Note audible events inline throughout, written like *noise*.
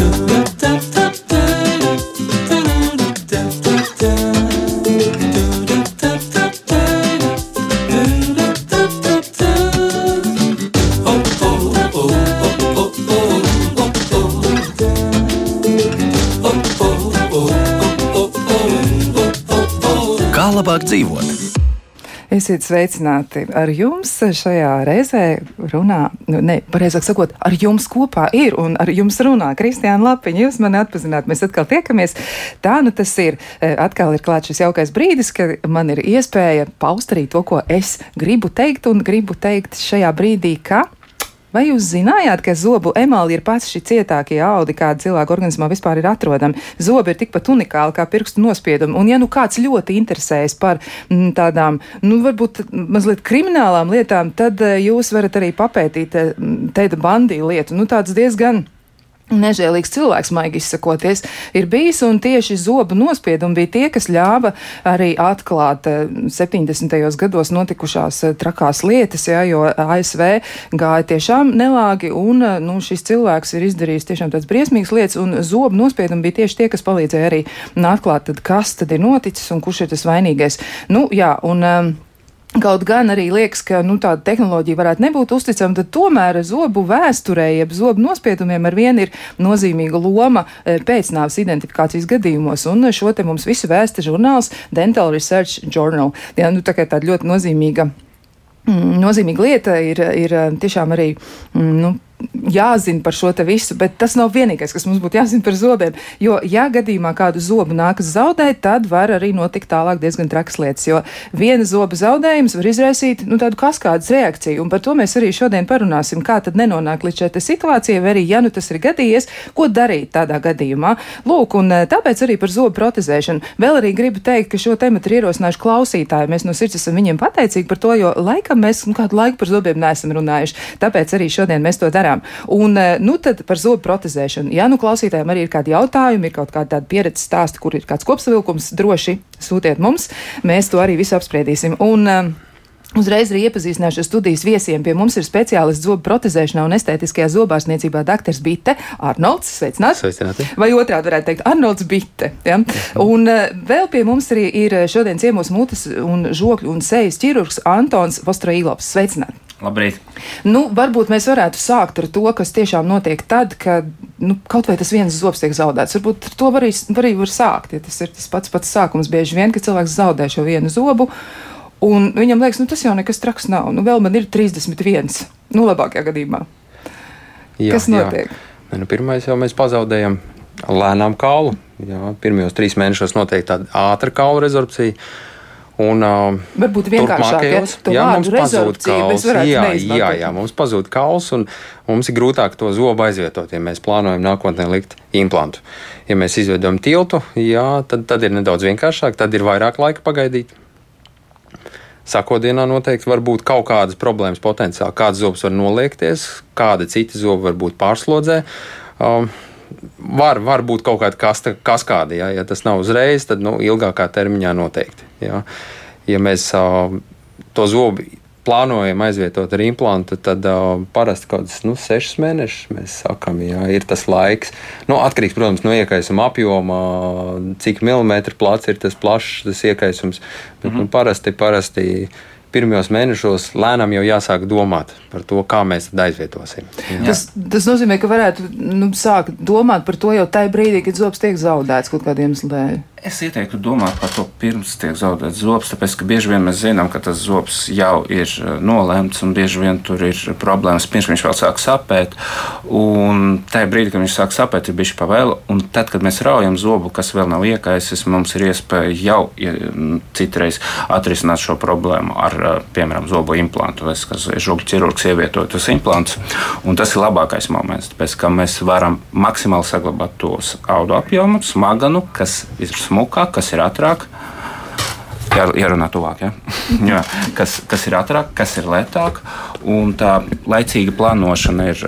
Kā Esiet sveicināti ar jums šajā reizē runā, nu, ne, pareizāk sakot, ar jums kopā ir un ar jums runā Kristiāna Lapiņa. Jūs mani atpazināt, mēs atkal tiekamies. Tā nu tas ir. E, atkal ir klāts šis jaukais brīdis, ka man ir iespēja paust arī to, ko es gribu teikt un gribu teikt šajā brīdī, ka Vai jūs zinājāt, ka zobu emāli ir pats šī cietākie audi, kāda cilvēka organismā vispār ir atrodami? Zobi ir tikpat unikāli kā pirkstu nospiedumi. Un, ja nu kāds ļoti interesējas par m, mm, tādām, nu, varbūt mazliet kriminālām lietām, tad uh, jūs varat arī papētīt uh, Teida bandī lietu. Nu, tāds diezgan Nežēlīgs cilvēks, maigi izsakoties, ir bijis, un tieši zobu nospiedumi bija tie, kas ļāva arī atklāt 70. Eh, gados notikušās eh, trakās lietas, jā, jo ASV gāja tiešām nelāgi, un eh, nu, šis cilvēks ir izdarījis tiešām tāds briesmīgs lietas, un zobu nospiedumi bija tieši tie, kas palīdzēja arī atklāt, tad, kas tad ir noticis un kurš ir tas vainīgais. Nu, jā, un, um, Kaut gan arī liekas, ka nu, tāda tehnoloģija varētu nebūt uzticama, tad tomēr zobu vēsturē, jeb zobu nospiedumiem ar vienu ir nozīmīga loma eh, pēcnāvas identifikācijas gadījumos. Un šo te mums visu vēsta žurnāls Dental Research Journal. Jā, nu, tā kā tāda ļoti nozīmīga. Mm, nozīmīga lieta ir, ir tiešām arī mm, nu, jāzina par šo visu, bet tas nav vienīgais, kas mums būtu jāzina par zobiem. Jo, ja gadījumā kādu zobu nākas zaudēt, tad var arī notikt tālāk diezgan trakas lietas. Jo viena zoba zaudējums var izraisīt nu, tādu kaskādas reakciju, un par to mēs arī šodien parunāsim, kā tad nenonākt līdz šai situācijai, vai arī, ja nu tas ir gadījies, ko darīt tādā gadījumā. Lūk, un eh, tāpēc arī par zobu protezēšanu. Vēl arī gribu teikt, ka šo tematu ir ierosinājuši klausītāji. Mēs no sirds esam viņiem pateicīgi par to, jo laikam mēs nu, kādu laiku par zobiem neesam runājuši. Tāpēc arī šodien mēs to darām darām. Un, eh, nu, tad par zobu protezēšanu. Ja nu klausītājiem arī ir kādi jautājumi, ir kaut kāda pieredze stāsti, kur ir kāds kopsavilkums, droši sūtiet mums. Mēs to arī visu apspriedīsim. Un, eh, Uzreiz arī iepazīstināšu studijas viesiem. Pie mums ir speciālists zobu protezēšanā un estētiskajā zobārstniecībā dr. Bitte Arnolds. Sveicināts! Sveicināti! Vai otrādi varētu teikt Arnolds Bitte. Ja? Un uh, vēl pie mums arī ir šodien ciemos mutes un žokļu un sejas ķirurgs Antons Vostroīlovs. Sveicināts! Labrīt! Nu, varbūt mēs varētu sākt ar to, kas tiešām notiek tad, kad nu, kaut vai tas viens zobs tiek zaudēts. Varbūt ar to var arī, var arī var sākt, ja tas ir tas pats pats sākums. Bieži vien, kad cilvēks zaudē šo vienu zobu, un viņam liekas, nu, tas jau nekas traks nav. Nu, vēl man ir 31. Nu, labākajā gadījumā. Jā, kas notiek? Jā. Nu, pirmais jau mēs pazaudējam lēnām kaulu. Jā, pirmajos trīs mēnešos notiek tāda ātra kaulu rezorpcija. Un, uh, Varbūt vienkāršāk, ja jā, mums pazūd kauls. Jā, jā, jā, mums pazūd kauls, un mums ir grūtāk to zobu aizvietot, ja mēs plānojam nākotnē likt implantu. Ja mēs izveidojam tiltu, jā, tad, tad ir nedaudz vienkāršāk, tad ir vairāk laika pagaidīt. Sākotnēā noteikti var būt kaut kādas problēmas potenciāli. Kāds zobs var noliekties, kāda cita zoba var būt pārslodzē. Um, var, var būt kaut kāda kaskāde. Ja, ja tas nav uzreiz, tad nu, ilgākā termiņā noteikti. Ja, ja mēs uh, to zobu plānojam aizvietot ar implantu, tad uh, parasti kaut kādus nu, sešus mēnešus mēs sakām, jā, ir tas laiks. Nu, atkarīgs, protams, no iekaisuma apjoma, cik milimetru plats ir tas plašs tas iekaisums. Bet mm -hmm. nu, parasti, parasti pirmajos mēnešos lēnām jau jāsāk domāt par to, kā mēs to aizvietosim. Jā. Tas, tas nozīmē, ka varētu nu, sākt domāt par to jau tajā brīdī, kad zobs tiek zaudēts kaut kādiem iemesliem. Es ieteiktu domāt par to pirms tiek zaudēts zobs, tāpēc ka bieži vien mēs zinām, ka tas zobs jau ir eh, nolemts un bieži vien tur ir problēmas pirms viņš vēl sāk sapēt. Un tajā brīdī, kad viņš sāk sapēt, ir bijis pavēlu. Un tad, kad mēs raujam zobu, kas vēl nav iekaisis, mums ir iespēja jau citreiz atrisināt šo problēmu ar, eh, piemēram, zobu implantu, vai kas žogļu ķirurgs ievietoja tos implantus. Un tas ir labākais moments, tāpēc ka mēs varam maksimāli saglabāt tos audu apjomu, smaganu, kas ir smukāk, kas ir ātrāk. Jā, jārunā tuvāk, ja? *laughs* jā, kas, kas ir ātrāk, kas ir lētāk. Un tā laicīga plānošana ir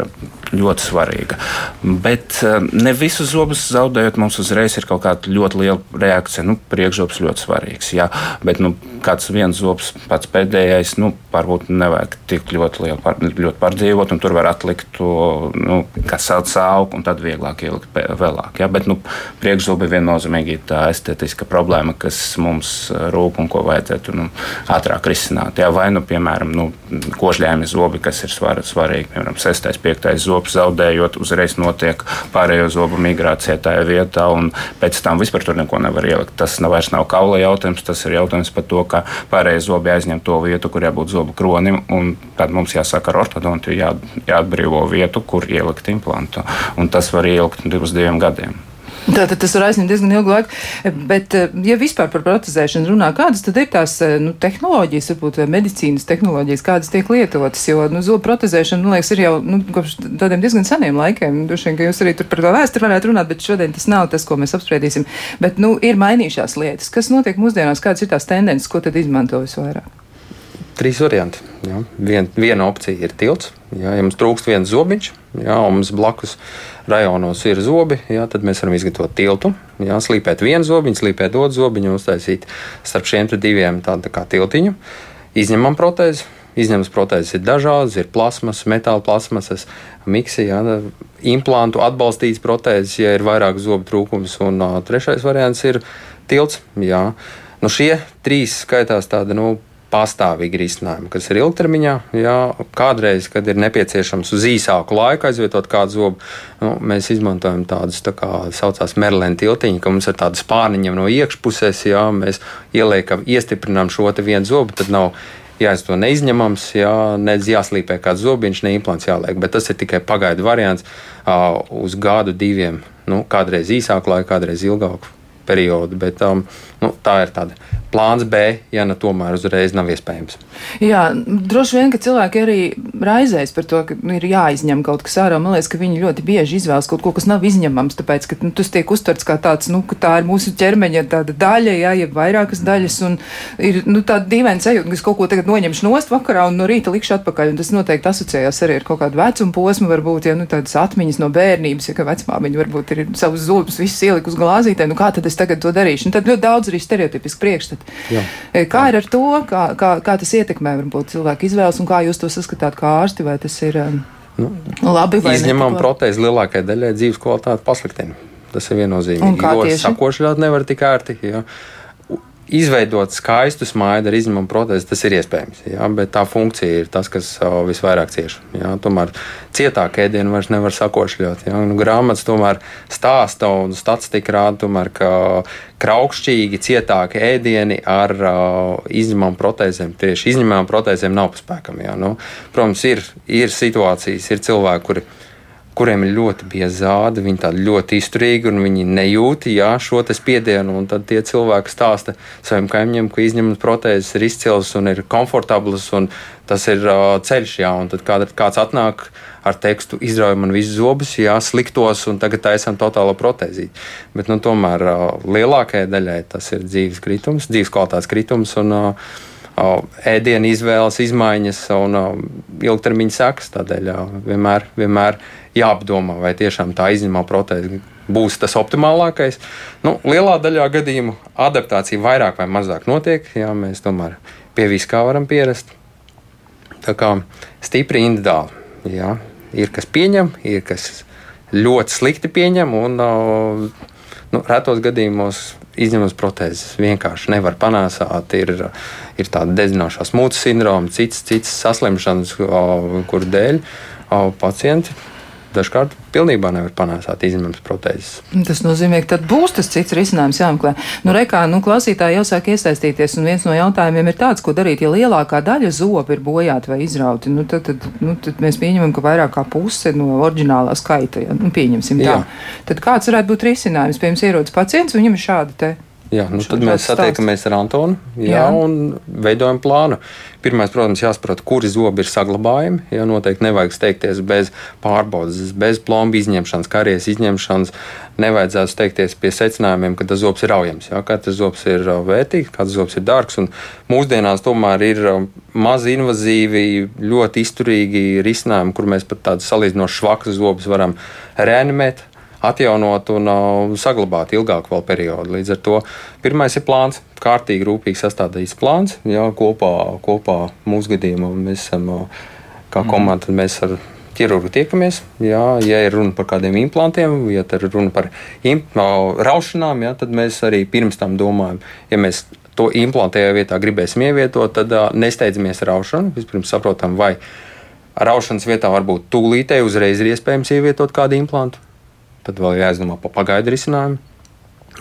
ļoti svarīga. Bet ne visus zobus zaudējot, mums uzreiz ir kaut kāda ļoti liela reakcija. Nu, Priekšzobs ļoti svarīgs, jā, bet nu, kāds viens zobs pats pēdējais, nu, varbūt nevajag tik ļoti lielu par, ļoti pārdzīvot, un tur var atlikt to, nu, kas sauc augu, un tad vieglāk ielikt vēlāk. Jā, bet nu, priekšzobi viennozīmīgi ir tā estētiska problēma, kas mums rūp un ko vajadzētu nu, ātrāk risināt. Jā, vai nu, piemēram, nu, kožļājumi zobi, kas ir svar, svarīgi, piemēram, 6. un 5. Zobs zaudējot, uzreiz notiek pārējo zobu migrācija tajā vietā, un pēc tam vispār tur neko nevar ielikt. Tas nav vairs nav kaula jautājums, tas ir jautājums par to, ka pārējie zobi aizņem to vietu, kur jābūt zobu kronim, un tad mums jāsaka ar ortodontu jā, jāatbrīvo vietu, kur ielikt implantu, un tas var ielikt divus diviem gadiem. Tātad tas var aizņemt diezgan ilgu laiku. Bet, eh, ja vispār par protezēšanu runā, kādas tad ir tās eh, nu, tehnoloģijas, varbūt medicīnas tehnoloģijas, kādas tiek lietotas? Jo nu, zobu protezēšana, man liekas, ir jau nu, kopš tādiem diezgan seniem laikiem. Droši vien, ka jūs arī par to vēsturi varētu runāt, bet šodien tas nav tas, ko mēs apspriedīsim. Bet nu, ir mainījušās lietas. Kas notiek mūsdienās, kādas ir tās tendences, ko tad izmanto visvairāk? Trīs varianti. Ja. Vien, viena opcija ir tilts. Ja, ja mums trūkst viens zobiņš, ja, un mums blakus rajonos ir zobi, ja, tad mēs varam izgatavot tiltu. Ja, slīpēt vienu zobiņu, slīpēt otru zobiņu, uztaisīt starp šiem diviem tādu tā kā tiltiņu. Izņemam protēzi. Izņemtas protēzes ir dažādas, ir plasmas, metāla plasmasas, miksi, ja, implantu atbalstītas protēzes, ja ir vairāk zobu trūkums. Un uh, trešais variants ir tilts. Ja. Nu, šie trīs skaitās tādi nu, pastāvīgi risinājumi, kas ir ilgtermiņā. Jā, kādreiz, kad ir nepieciešams uz īsāku laiku aizvietot kādu zobu, nu, mēs izmantojam tādus tā kā saucās Merlēna tiltiņu, ka mums ir tāda spārniņa no iekšpuses, jā, mēs ieliekam, iestiprinām šo vienu zobu, tad nav jā, to neizņemams, jā, nedz jāslīpē kāds zobiņš, ne implants jāliek, bet tas ir tikai pagaidu variants uh, uz gadu, diviem, nu, kādreiz īsāku laiku, kādreiz ilgāku periodu. Bet, um, nu, tā ir tāda plāns B, ja ne tomēr uzreiz nav iespējams. Jā, droši vien, ka cilvēki arī raizēs par to, ka nu, ir jāizņem kaut kas ārā. Man liekas, ka viņi ļoti bieži izvēlas kaut ko, kas nav izņemams, tāpēc, ka nu, tas tiek uztverts kā tāds, nu, ka tā ir mūsu ķermeņa tāda daļa, jā, ja vairākas daļas, un ir, nu, tāda dīvaina sajūta, ka es kaut ko tagad noņemšu nost vakarā un no rīta likšu atpakaļ, un tas noteikti asociējās arī ar kaut kādu vecumu posmu, varbūt, ja, nu, tādas atmiņas no bērnības, ja, ka vecmāmiņa varbūt ir savus zobus visus ielikus glāzītē, nu, kā tad es tagad to darīšu? Un tad ļoti daudz arī stereotipiski priekšstati Jā. E, kā ir ar to, kā, kā, kā tas ietekmē varbūt cilvēku izvēles un kā jūs to saskatāt kā ārsti, vai tas ir um, nu, labi vai izņemam protēzi lielākajai daļai dzīves kvalitāti pasliktina. Tas ir viennozīmīgi. Jo sakošļāt nevar tik ērti. Ja izveidot skaistu smaidu ar izņemumu protēzi, tas ir iespējams. Jā, bet tā funkcija ir tas, kas visvairāk cieš. Jā, tomēr cietāk ēdienu vairs nevar sakošļot. Jā, nu, grāmatas tomēr stāsta un statistika rāda, tomēr, ka kraukšķīgi cietāki ēdieni ar uh, izņemumu protēzēm, tieši izņemamām protēzēm nav paspēkami. Nu, protams, ir, ir situācijas, ir cilvēki, kuri kuriem ir ļoti bieza zāde, viņi tādi ļoti izturīgi un viņi nejūt jā, šo spiedienu. Tad tie cilvēki stāsta saviem kaimiņiem, ka izņemot protēzes ir izcils un ir komfortabls un tas ir uh, ceļš. Jā, un tad kād, kāds atnāk ar tekstu, izrauj man visus zobus, jā, sliktos un tagad taisām totālo protēzīti. Bet nu, tomēr uh, lielākajai daļai tas ir dzīves kritums, dzīves kvalitātes kritums. Un, uh, ēdienu izvēles, izmaiņas un ilgtermiņa sekas. Tādēļ vienmēr, vienmēr jāapdomā, vai tiešām tā izņemamā protēze būs tas optimālākais. Nu, lielā daļā gadījumu adaptācija vairāk vai mazāk notiek, jā, mēs tomēr pie viskā varam pierast. Tā kā stipri individuāli. Jā. Ir kas pieņem, ir kas ļoti slikti pieņem, un nu, retos gadījumos izņemot protēzes. Vienkārši nevar panāsāt. Ir, ir tāda dedzinošās mūces sindroma, citas, citas saslimšanas, kur dēļ pacienti dažkārt pilnībā nevar panākt izņemams protēzes. Tas nozīmē, ka tad būs tas cits risinājums jāmeklē. Nu, rekā, nu, klausītāji jau sāk iesaistīties, un viens no jautājumiem ir tāds, ko darīt, ja lielākā daļa zobu ir bojāti vai izrauti. Nu, tad, tad, nu, tad mēs pieņemam, ka vairāk kā puse no oriģinālā skaita, ja nu, pieņemsim tā. Jā. Tad kāds varētu būt risinājums? Piemēram, ierodas pacients, viņam ir šāda te Jā, nu tad mēs satiekamies ar Antonu jā, jā. un veidojam plānu. Pirmais, protams, jāsaprot, kuri zobi ir saglabājami. Jā, noteikti nevajag steigties bez pārbaudas, bez plombu izņemšanas, karietas izņemšanas. Nevajadzētu steigties pie secinājumiem, ka tas zobs ir aujams. Jā, katrs zobs ir uh, vērtīgs, katrs zobs ir dārgs. Mūsdienās tomēr ir um, maz invazīvi, ļoti izturīgi risinājumi, kur mēs pat tādus salīdzinoši švakus zobus varam reanimēt atjaunot un uh, saglabāt ilgāku vēl periodu. Līdz ar to pirmais ir plāns, kārtīgi, rūpīgi sastādīts plāns. Jā, kopā, kopā mūsu gadījumā mēs esam uh, kā mhm. komanda, mēs ar ķirurgu tiekamies. Jā, ja ir runa par kādiem implantiem, ja ir runa par imp, raušanām, jā, tad mēs arī pirms tam domājam, ja mēs to implantējā vietā gribēsim ievietot, tad uh, nesteidzamies raušanu. Vispirms saprotam, vai raušanas vietā varbūt tūlītēji uzreiz ir iespējams ievietot kādu implantu. Tad vēl jāizdomā par pagaidu risinājumu.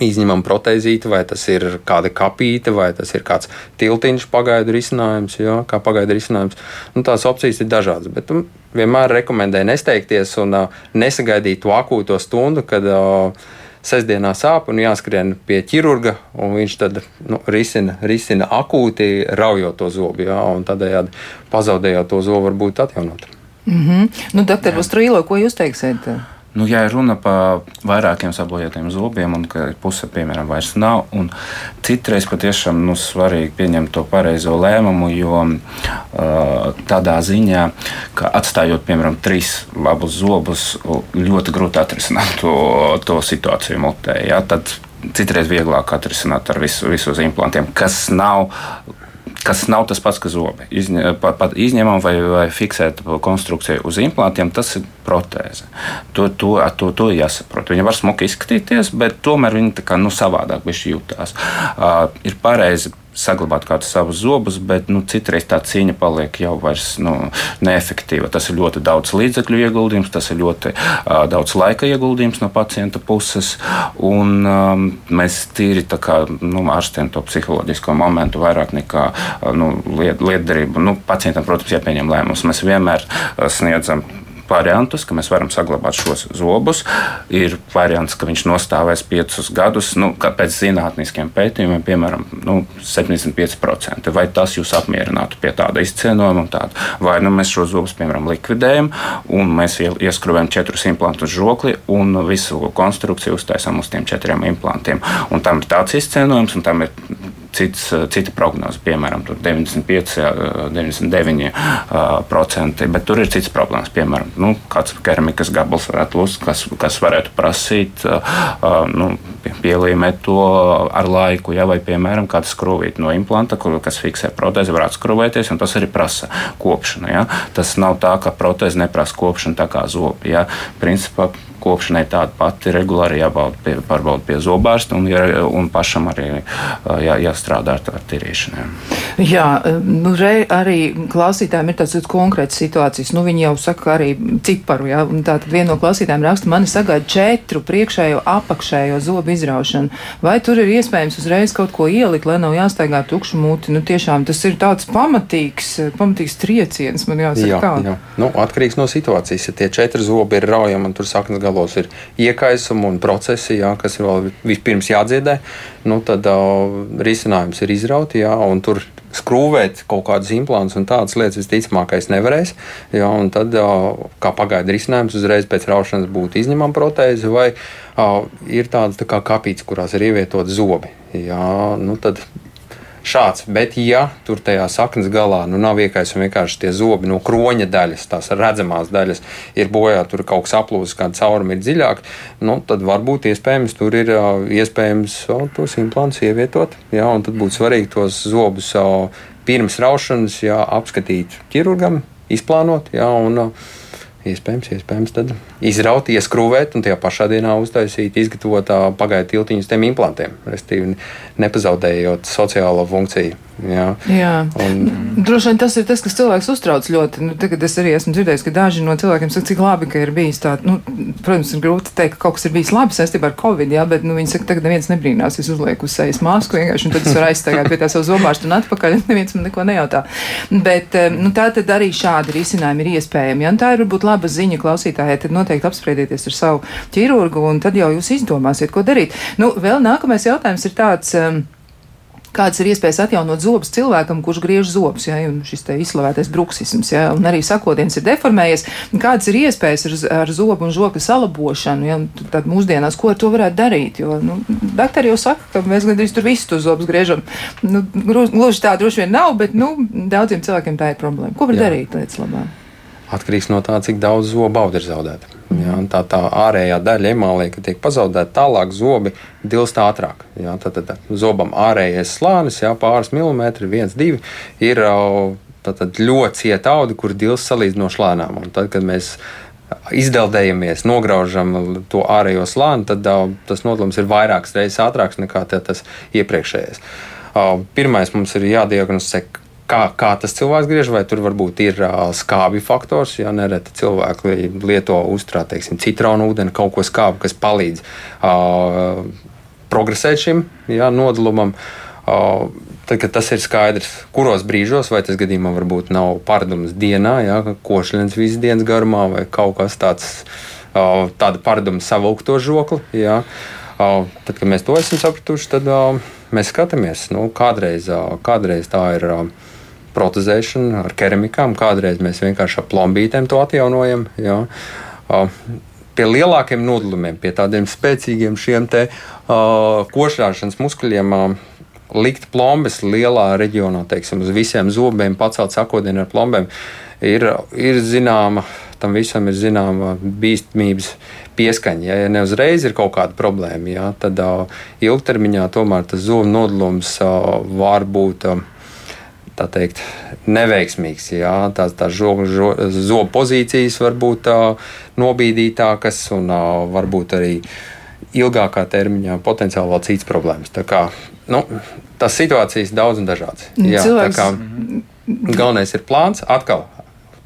Izņemam protēzīti, vai tas ir kāda kapīte, vai tas ir kāds tiltiņš, pagaidu risinājums. Jā, kā pagaidu risinājums. Nu, tās opcijas ir dažādas, bet um, vienmēr rekomendēju nesteigties un uh, nesagaidīt to akūto stundu, kad uh, sestdienā sāp un jāskrien pie ķirurga, un viņš tad nu, risina, risina akūti, raujot to zobu, jā, un tādējādi pazaudējot to zobu, varbūt atjaunot. Mm -hmm. Nu, doktor Bustrīlo, ko jūs teiksiet? Nu, ja runa par vairākiem sabojātiem zobiem, un ka puse, piemēram, vairs nav, un citreiz patiešām nu, svarīgi pieņemt to pareizo lēmumu, jo uh, tādā ziņā, ka atstājot, piemēram, trīs labus zobus, ļoti grūti atrisināt to, to situāciju mutē. Ja? Tad citreiz vieglāk atrisināt ar visu, visu uz implantiem, kas nav kas nav tas pats, kas zobi. Izņem, pat, pat izņemam vai, vai fiksēt konstrukciju uz implantiem, tas ir protēze. To, to, to, to jāsaprot. Viņa var smuki izskatīties, bet tomēr viņa tā kā nu, savādāk jutās. Uh, ir pareizi saglabāt kādus savus zobus, bet nu, citreiz tā cīņa paliek jau vairs nu, neefektīva. Tas ir ļoti daudz līdzekļu ieguldījums, tas ir ļoti uh, daudz laika ieguldījums no pacienta puses. Un, um, mēs tīri kā, nu, ārstējam to psiholoģisko momentu vairāk nekā uh, nu, liet, lietderību. Nu, pacientam, protams, jāpieņem lēmums. Mēs vienmēr uh, sniedzam variantus, ka mēs varam saglabāt šos zobus. Ir variants, ka viņš nostāvēs piecus gadus, nu, pēc zinātniskiem pētījumiem, piemēram, nu, 75%. Vai tas jūs apmierinātu pie tāda izcienojuma? Tāda? Vai nu, mēs šo zobus, piemēram, likvidējam un mēs ieskrūvējam četrus implantus žokli un visu konstrukciju uztaisām uz tiem četriem implantiem. Un tam ir tāds izcienojums, un tam ir cits, eh, cita prognoze, piemēram, 95, 99%, bet tur ir cits problēmas. Piemēram, nu, kāds keramikas gabals varētu būt, kas, kas varētu prasīt, eh, nu, pielīmēt to ar laiku, ja, vai, piemēram, kāds skrūvīt no implanta, kas fiksē protēzi, varētu skrūvēties, un tas arī prasa kopšanu. Ja. Tas nav tā, ka protēze neprasa kopšanu tā kā zobi. Ja. Principā kopšanai tāda pati regulāri jābauda pie, pārbauda pie zobārsta un, un pašam arī jā, jāstrādā ar, ar tīrīšanām. Jā, nu, re, arī klausītājiem ir tāds konkrēts situācijas. Nu, viņi jau saka arī ciparu, jā, un tātad viena no klausītājiem raksta, mani sagaida četru priekšējo apakšējo zobu izraušanu. Vai tur ir iespējams uzreiz kaut ko ielikt, lai nav jāstaigā tukšu muti? Nu, tiešām tas ir tāds pamatīgs, pamatīgs trieciens, man jāsaka jā, tā. Jā. Nu, atkarīgs no situācijas. Ja tie četri zobi ir raujami un tur saknes galos ir iekaisumi un procesi, jā, kas ir vēl vispirms jādziedē, nu, tad uh, risinājums ir izrauti, jā, un tur skrūvēt kaut kādus implantus un tādas lietas visticamākais nevarēs. Jā, un tad, kā pagaidu risinājums, uzreiz pēc raušanas būtu izņemama protēze, vai ir tādas tā kā kapītes, kurās ir ievietoti zobi. Jā, nu tad šāds. Bet, ja tur tajā saknes galā nu, nav iekaisumi vienkārši tie zobi no kroņa daļas, tās redzamās daļas, ir bojā, tur kaut kas aplūzis, kāda cauruma ir dziļāk, nu, tad varbūt iespējams tur ir iespējams o, tos implantus ievietot. Jā, un tad būtu svarīgi tos zobus o, pirms raušanas jā, apskatīt ķirurgam, izplānot. Jā, un, Iespējams, iespējams. Tad izraut, ieskrūvēt un tajā pašā dienā uztaisīt, izgatavot pagaidu tiltiņus tiem implantiem, respektīvi nepazaudējot sociālo funkciju Jā. Jā. Un... Droši vien tas ir tas, kas cilvēks uztrauc ļoti. Nu, tagad es arī esmu dzirdējis, ka daži no cilvēkiem saka, cik labi, ka ir bijis tā. Nu, protams, ir grūti teikt, ka kaut kas ir bijis labi saistībā ar covid, jā, bet nu, viņi saka, tagad neviens nebrīnās, es uzlieku uz sejas masku vienkārši, un tad es varu aizstāvēt pie tā savu zobārstu un atpakaļ, neviens man neko nejautā. Bet nu, tā tad arī šādi risinājumi ir iespējami. Ja? Un tā ir varbūt laba ziņa klausītājai, tad noteikti apspriedieties ar savu ķirurgu, un tad jau jūs izdomāsiet, ko darīt. Nu, vēl nākamais jautājums ir tāds. Um, kādas ir iespējas atjaunot zobus cilvēkam, kurš griež zobus, ja, šis te izslavētais bruksisms, ja, un arī sakodiens ir deformējies, kādas ir iespējas ar, ar zobu un žokļu salabošanu, ja, tad mūsdienās, ko ar to varētu darīt, jo, nu, daktari jau saka, ka mēs gandrīz tur visu tos zobus griežam, nu, gluži tā droši vien nav, bet, nu, daudziem cilvēkiem tā ir problēma. Ko var Jā. darīt lietas labāk? Atkarīgs no tā, cik daudz zobu auga ir zaudēta. Jā, tā, tā ārējā daļa emālija, kad tiek pazaudēta, tālāk zobi dilst ātrāk. Jā, tad, tad zobam ārējais slānis, jā, pāris milimetri, viens, divi, ir tātad, ļoti cieta auga, kur dilst salīdzinoši lēnām. Un tad, kad mēs izdeldējamies, nograužam to ārējo slāni, tad tas notlums ir vairākas reizes ātrāks nekā tas iepriekšējais. Pirmais mums ir jādiagnosticē, kā, kā tas cilvēks griež, vai tur varbūt ir uh, skābju faktors. Ja nereti cilvēki lieto uzturā, teiksim, citronu ūdeni, kaut ko skābu, kas palīdz uh, progresēt šim ja, nodalumam. Uh, tad, kad tas ir skaidrs, kuros brīžos, vai tas gadījumā varbūt nav paradums dienā, ja, košļiens visas dienas garumā, vai kaut kas tāds, uh, tāda paraduma savilkt to žokli. Ja. Uh, tad, kad mēs to esam sapratuši, tad mēs skatāmies, nu, kādreiz, kādreiz tā ir. Protezēšanu ar keramikām. Kādreiz mēs vienkārši ar plombītēm to atjaunojam. Jā. Pie lielākiem nodalumiem, pie tādiem spēcīgiem šiem te uh, košļāšanas muskuļiem. Uh, Likt plombes lielā reģionā, teiksim, uz visiem zobiem, pacelt sakodienu ar plombēm, ir, ir zināma, tam visam ir zināma bīstamības pieskaņa. Ja, ja ne uzreiz ir kaut kāda problēma, ja, tad uh, ilgtermiņā tomēr tas zobu nodalums uh, var būt. Uh, tā teikt, neveiksmīgs. Jā, tās tā zobu zo, pozīcijas var būt tā, nobīdītākas un varbūt arī ilgākā termiņā potenciāli vēl citas problēmas. Tā kā, nu, tas situācijas daudz un dažādas. Jā, Cilvēks... kā, galvenais ir plāns atkal.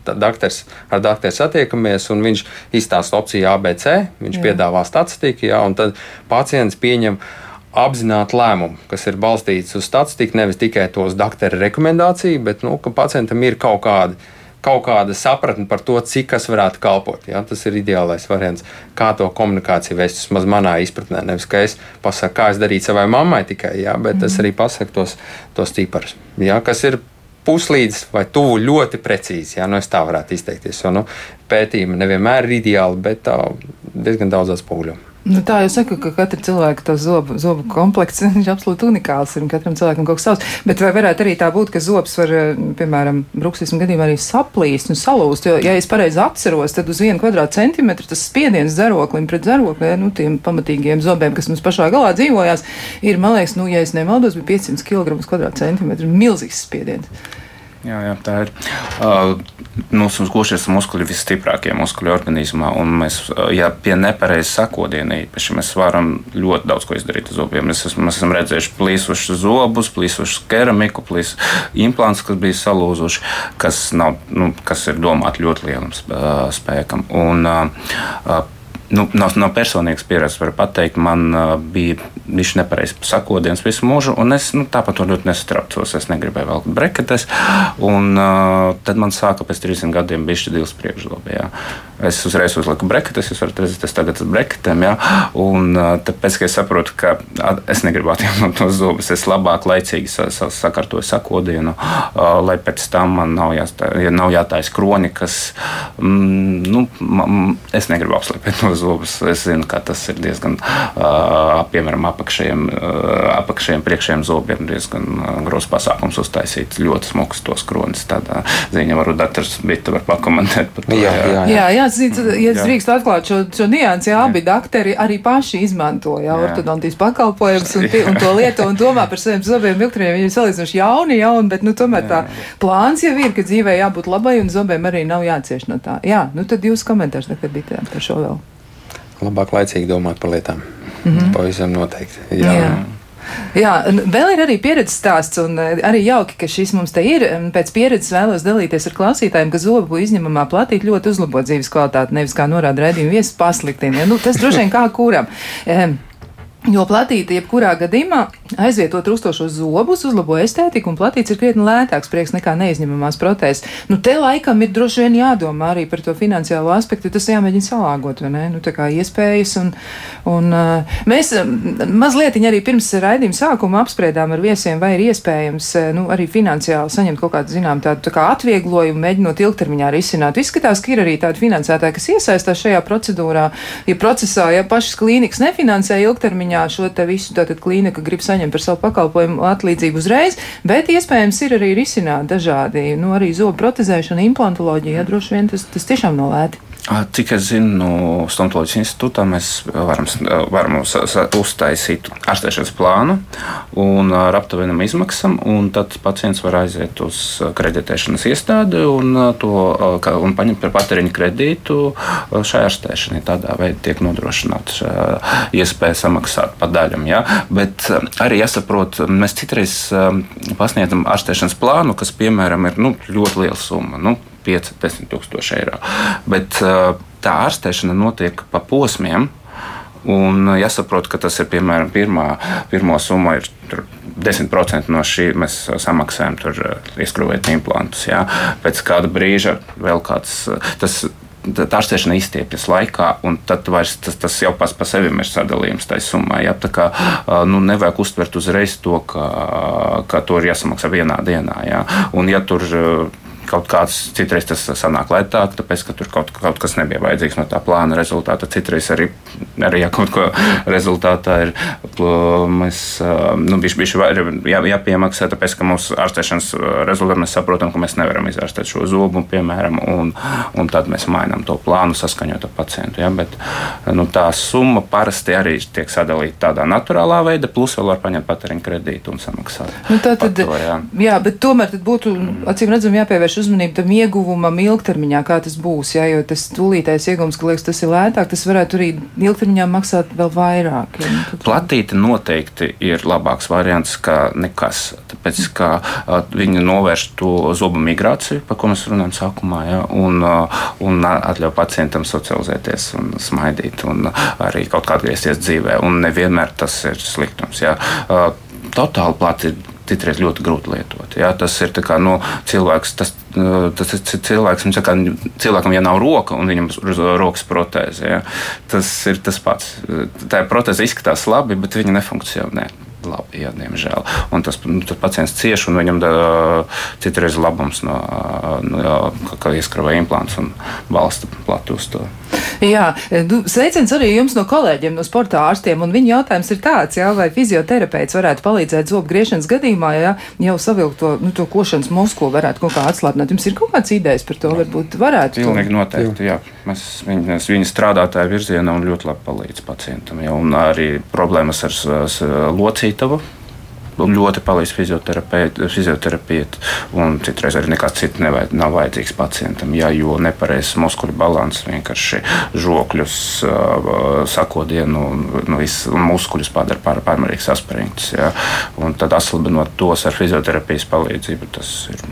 Daktars, ar doktoru satiekamies, un viņš izstāsta opciju ABC, viņš jā. piedāvā statistiku, jā, un tad pacients pieņem uh, apzināti lēmumi, kas ir balstīti uz statistiku, nevis tikai tos doktora rekomendāciju, bet nu, ka pacientam ir kaut kāda. Kaut kāda sapratne par to, cik tas varētu kalpot. Ja? Tas ir ideālais variants, kā to komunikāciju vest. Vismaz manā izpratnē, nevis kā es pasaku, kā es darītu savai mammai tikai, ja? bet mm. es arī pasaku tos, tos tīparus, ja? kas ir puslīdz vai tuvu ļoti precīzi. Ja? Nu, es tā varētu izteikties. Jo nu, pētījumi nevienmēr ir ideāli, bet tā, diezgan daudzās poguļos. Nu, tā jau saka, ka katra cilvēka zobu, zobu komplekts *laughs* ir absolūti unikāls un katram cilvēkam kaut kas savs. Bet vai varētu arī tā būt, ka zobs var, piemēram, bruksismu gadījumā arī saplīst un salūst? Jo, ja es pareizi atceros, tad uz vienu kvadrātcentimetru tas spiediens zaroklim pret zarokli, nu, tiem pamatīgiem zobiem, kas mums pašā galā dzīvojās, ir, man liekas, nu, ja es nemaldos, bija 500 kg kvadrātcentimetru. Milzīgs spiediens. Jā, jā, tā ir. Uh, mūsu gūšies muskuļi visstiprākie muskuļi organismā, un mēs, ja pie nepareizas sakodiena īpaši, mēs varam ļoti daudz ko izdarīt ar zobiem. Mēs, esam, mēs esam redzējuši plīsušus zobus, plīsušus keramiku, plīs implants, kas bija salūzuši, kas, nav, nu, kas ir domāti ļoti lielam spēkam. Un, uh, nu, no, no personīgas pieredzes varu pateikt, man uh, bija viņš nepareizs sakodiens visu mūžu, un es nu, tāpat ļoti nesatraucos. Es negribēju velkt breketes, un uh, tad man sāka pēc 30 gadiem bišķi divas priekšlobē. Es uzreiz uzliku breketes, jūs varat redzēt, es tagad esmu breketēm, jā, un uh, tāpēc, ka es saprotu, ka es negribu atjaunot tos zobus, es labāk laicīgi sakārtoju sakodienu, uh, lai pēc tam man nav, jāstā, nav jātājas kronikas. Mm, nu, es negribu apslēpēt tos zobus. Es zinu, ka tas ir diezgan, piemēram, apakšējiem, apakšējiem priekšējiem zobiem diezgan grūts pasākums uztaisīt ļoti smukus tos kronis. Tādā ziņā varbūt doktors Bita var pakomentēt par to. Jā, jā, jā. jā, jā zinu, ja es drīkst atklāt šo, šo niansi, jā, abi doktori arī paši izmanto jā, ortodontijas pakalpojumus un, un to lietu un domā par saviem zobiem ilgtermiņā. Viņi ir salīdzinoši jauni, jauni, bet nu, tomēr tā plāns jau ir, ka dzīvē jābūt labai un zobiem arī nav jācieš no tā. Jā, nu tad jūs komentārs nekad bija par šo vēl labāk laicīgi domāt par lietām. Mm -hmm. Pavisam noteikti. Jā. Jā. Jā, vēl ir arī pieredzes stāsts, un eh, arī jauki, ka šis mums te ir. Pēc pieredzes vēlos dalīties ar klausītājiem, ka zobu izņemamā platīte ļoti uzlabo dzīves kvalitāti, nevis kā norāda redzījuma viesis pasliktina. Ja? Nu, tas droši vien kā kuram. Jo platīte, jebkurā gadījumā, aizvieto trūkstošos zobus, uzlabo estētiku, un platīts ir krietni lētāks prieks nekā neizņemamās protēzes. Nu, te laikam ir droši vien jādomā arī par to finansiālo aspektu, tas jāmēģina salāgot, vai ne? Nu, tā kā iespējas, un, un uh, mēs mazliet arī pirms raidījuma sākuma apspriedām ar viesiem, vai ir iespējams, nu, arī finansiāli saņemt kaut kādu, zinām, tādu tā kā atvieglojumu, mēģinot ilgtermiņā risināt. Izskatās, ka ir arī tādi finansētāji, kas iesaistās šajā procedūrā, ja procesā, ja pašas klīnikas nefinansē ilgtermiņā, termiņā šo te visu tātad klīnika grib saņemt par savu pakalpojumu atlīdzību uzreiz, bet iespējams ir arī risināt dažādi, nu arī zobu protezēšana, implantoloģija, ja droši vien tas, tas tiešām nav lēti. Cik es zinu, no Stomatoloģijas institūtā mēs varam, varam uztaisīt ārstēšanas plānu un ar aptuvenam izmaksām, un tad pacients var aiziet uz kreditēšanas iestādi un, to, un paņemt par patēriņu kredītu šai ārstēšanai. Tādā veidā tiek nodrošināta iespēja samaksāt pa daļam. Ja? Bet arī jāsaprot, mēs citreiz pasniedzam ārstēšanas plānu, kas, piemēram, ir nu, ļoti liela summa. Nu, 5-10 tūkstoši eiro. Bet tā ārstēšana notiek pa posmiem. Un jāsaprot, ka tas ir piemēram pirmā, pirmā summa. Ir, 10% no šī mēs samaksājam, tur ieskrūvēt implantus. Jā. Pēc kāda brīža vēl kāds. Tas, tā ārstēšana izstiepjas laikā, un tad vairs, tas, tas jau pats par sevi ir sadalījums tajā summā. Ja? Tā kā nu, nevajag uztvert uzreiz to, ka, ka to ir jāsamaksā vienā dienā. Ja? Un, ja tur kaut kāds citreiz tas sanāk lētāk, tāpēc, ka tur kaut, kaut kas nebija vajadzīgs no tā plāna rezultāta. Citreiz arī, arī ja kaut ko rezultātā ir mēs, nu, bišķi, bišķi jā, jāpiemaksā, tāpēc, ka mūsu ārstēšanas rezultātā mēs saprotam, ka mēs nevaram izārstēt šo zobu, piemēram, un, un tad mēs mainām to plānu saskaņot ar pacientu. Ja? Bet, nu, tā summa parasti arī tiek sadalīta tādā naturālā veidā, plus vēl var paņemt patēriņu kredītu un samaksāt. Nu, tā tad, to, jā. jā, bet tomēr būtu, acīm redzam, jāpievērš pievērš uzmanību tam ieguvumam ilgtermiņā, kā tas būs. Jā, jo tas tūlītais ieguvums, ka liekas, tas ir lētāk, tas varētu arī ilgtermiņā maksāt vēl vairāk. Jā, tad... Platīte noteikti ir labāks variants kā nekas. Tāpēc, ka viņi novērš to zobu migrāciju, par ko mēs runājam sākumā, jā, un, un atļauj pacientam socializēties un smaidīt un arī kaut kā atgriezties dzīvē. Un nevienmēr tas ir sliktums. Jā. Totāli plati ir citreiz ļoti grūti lietot. Ja? Tas ir kā, nu, cilvēks, tas, tas ir cilvēks, kā, cilvēkam, ja nav roka un viņam ir rokas protēze, ja? tas ir tas pats. Tā protēze izskatās labi, bet viņa nefunkcionē labi, jā, diemžēl. Un tas nu, pacients cieš, un viņam da, citreiz labums no, no kā ieskravē implants un balsta platu uz to. Jā, nu, sveiciens arī jums no kolēģiem, no sporta ārstiem, un viņa jautājums ir tāds, jā, vai fizioterapeits varētu palīdzēt zobu griešanas gadījumā, ja jau savilkt to, nu, to košanas musku varētu kaut kā atslābināt. Jums ir kaut kāds idejas par to, varbūt varētu? Pilnīgi to? noteikti, jā. Mēs viņa, viņa strādātāja virzienā un ļoti labi palīdz pacientam, jā, un arī problēmas ar, ar locītavu ļoti palīdz fizioterapija. Citreiz arī nekas cits nevajad, nav vajadzīgs pacientam. Jā, jo nepareizs muskuļu balans vienkārši žokļus, sakodienu nu, un muskuļus padara pār, pārmērīgi saspringtus. Tad aslabinot tos ar fizioterapijas palīdzību, tas ir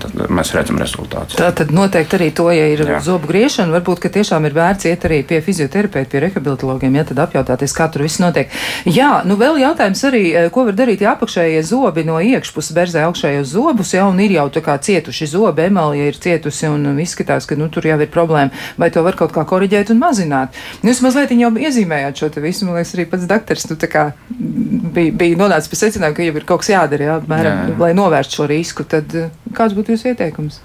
tad mēs redzam rezultātus. Tā tad noteikti arī to, ja ir jā. zobu griešana, varbūt tiešām ir vērts iet arī pie fizioterapeita, pie rehabilitologiem, ja tad apjautāties, kā tur viss notiek. Jā, nu vēl jautājums arī, ko var darīt, ja apakšējie zobi no iekšpuses berzē augšējos zobus, ja un ir jau tā kā cietuši zobi, emalija ir cietusi un izskatās, ka nu, tur jau ir problēma, vai to var kaut kā koriģēt un mazināt. Jūs mazliet jau iezīmējāt šo te visu, man liekas, arī pats daktars, nu tā kā bija, bija nonācis pie secinājuma, ka jau ir kaut kas jādara, jā, apmēram, jā, jā. lai novērstu šo risku, tad kāds būtu jūsu ieteikums?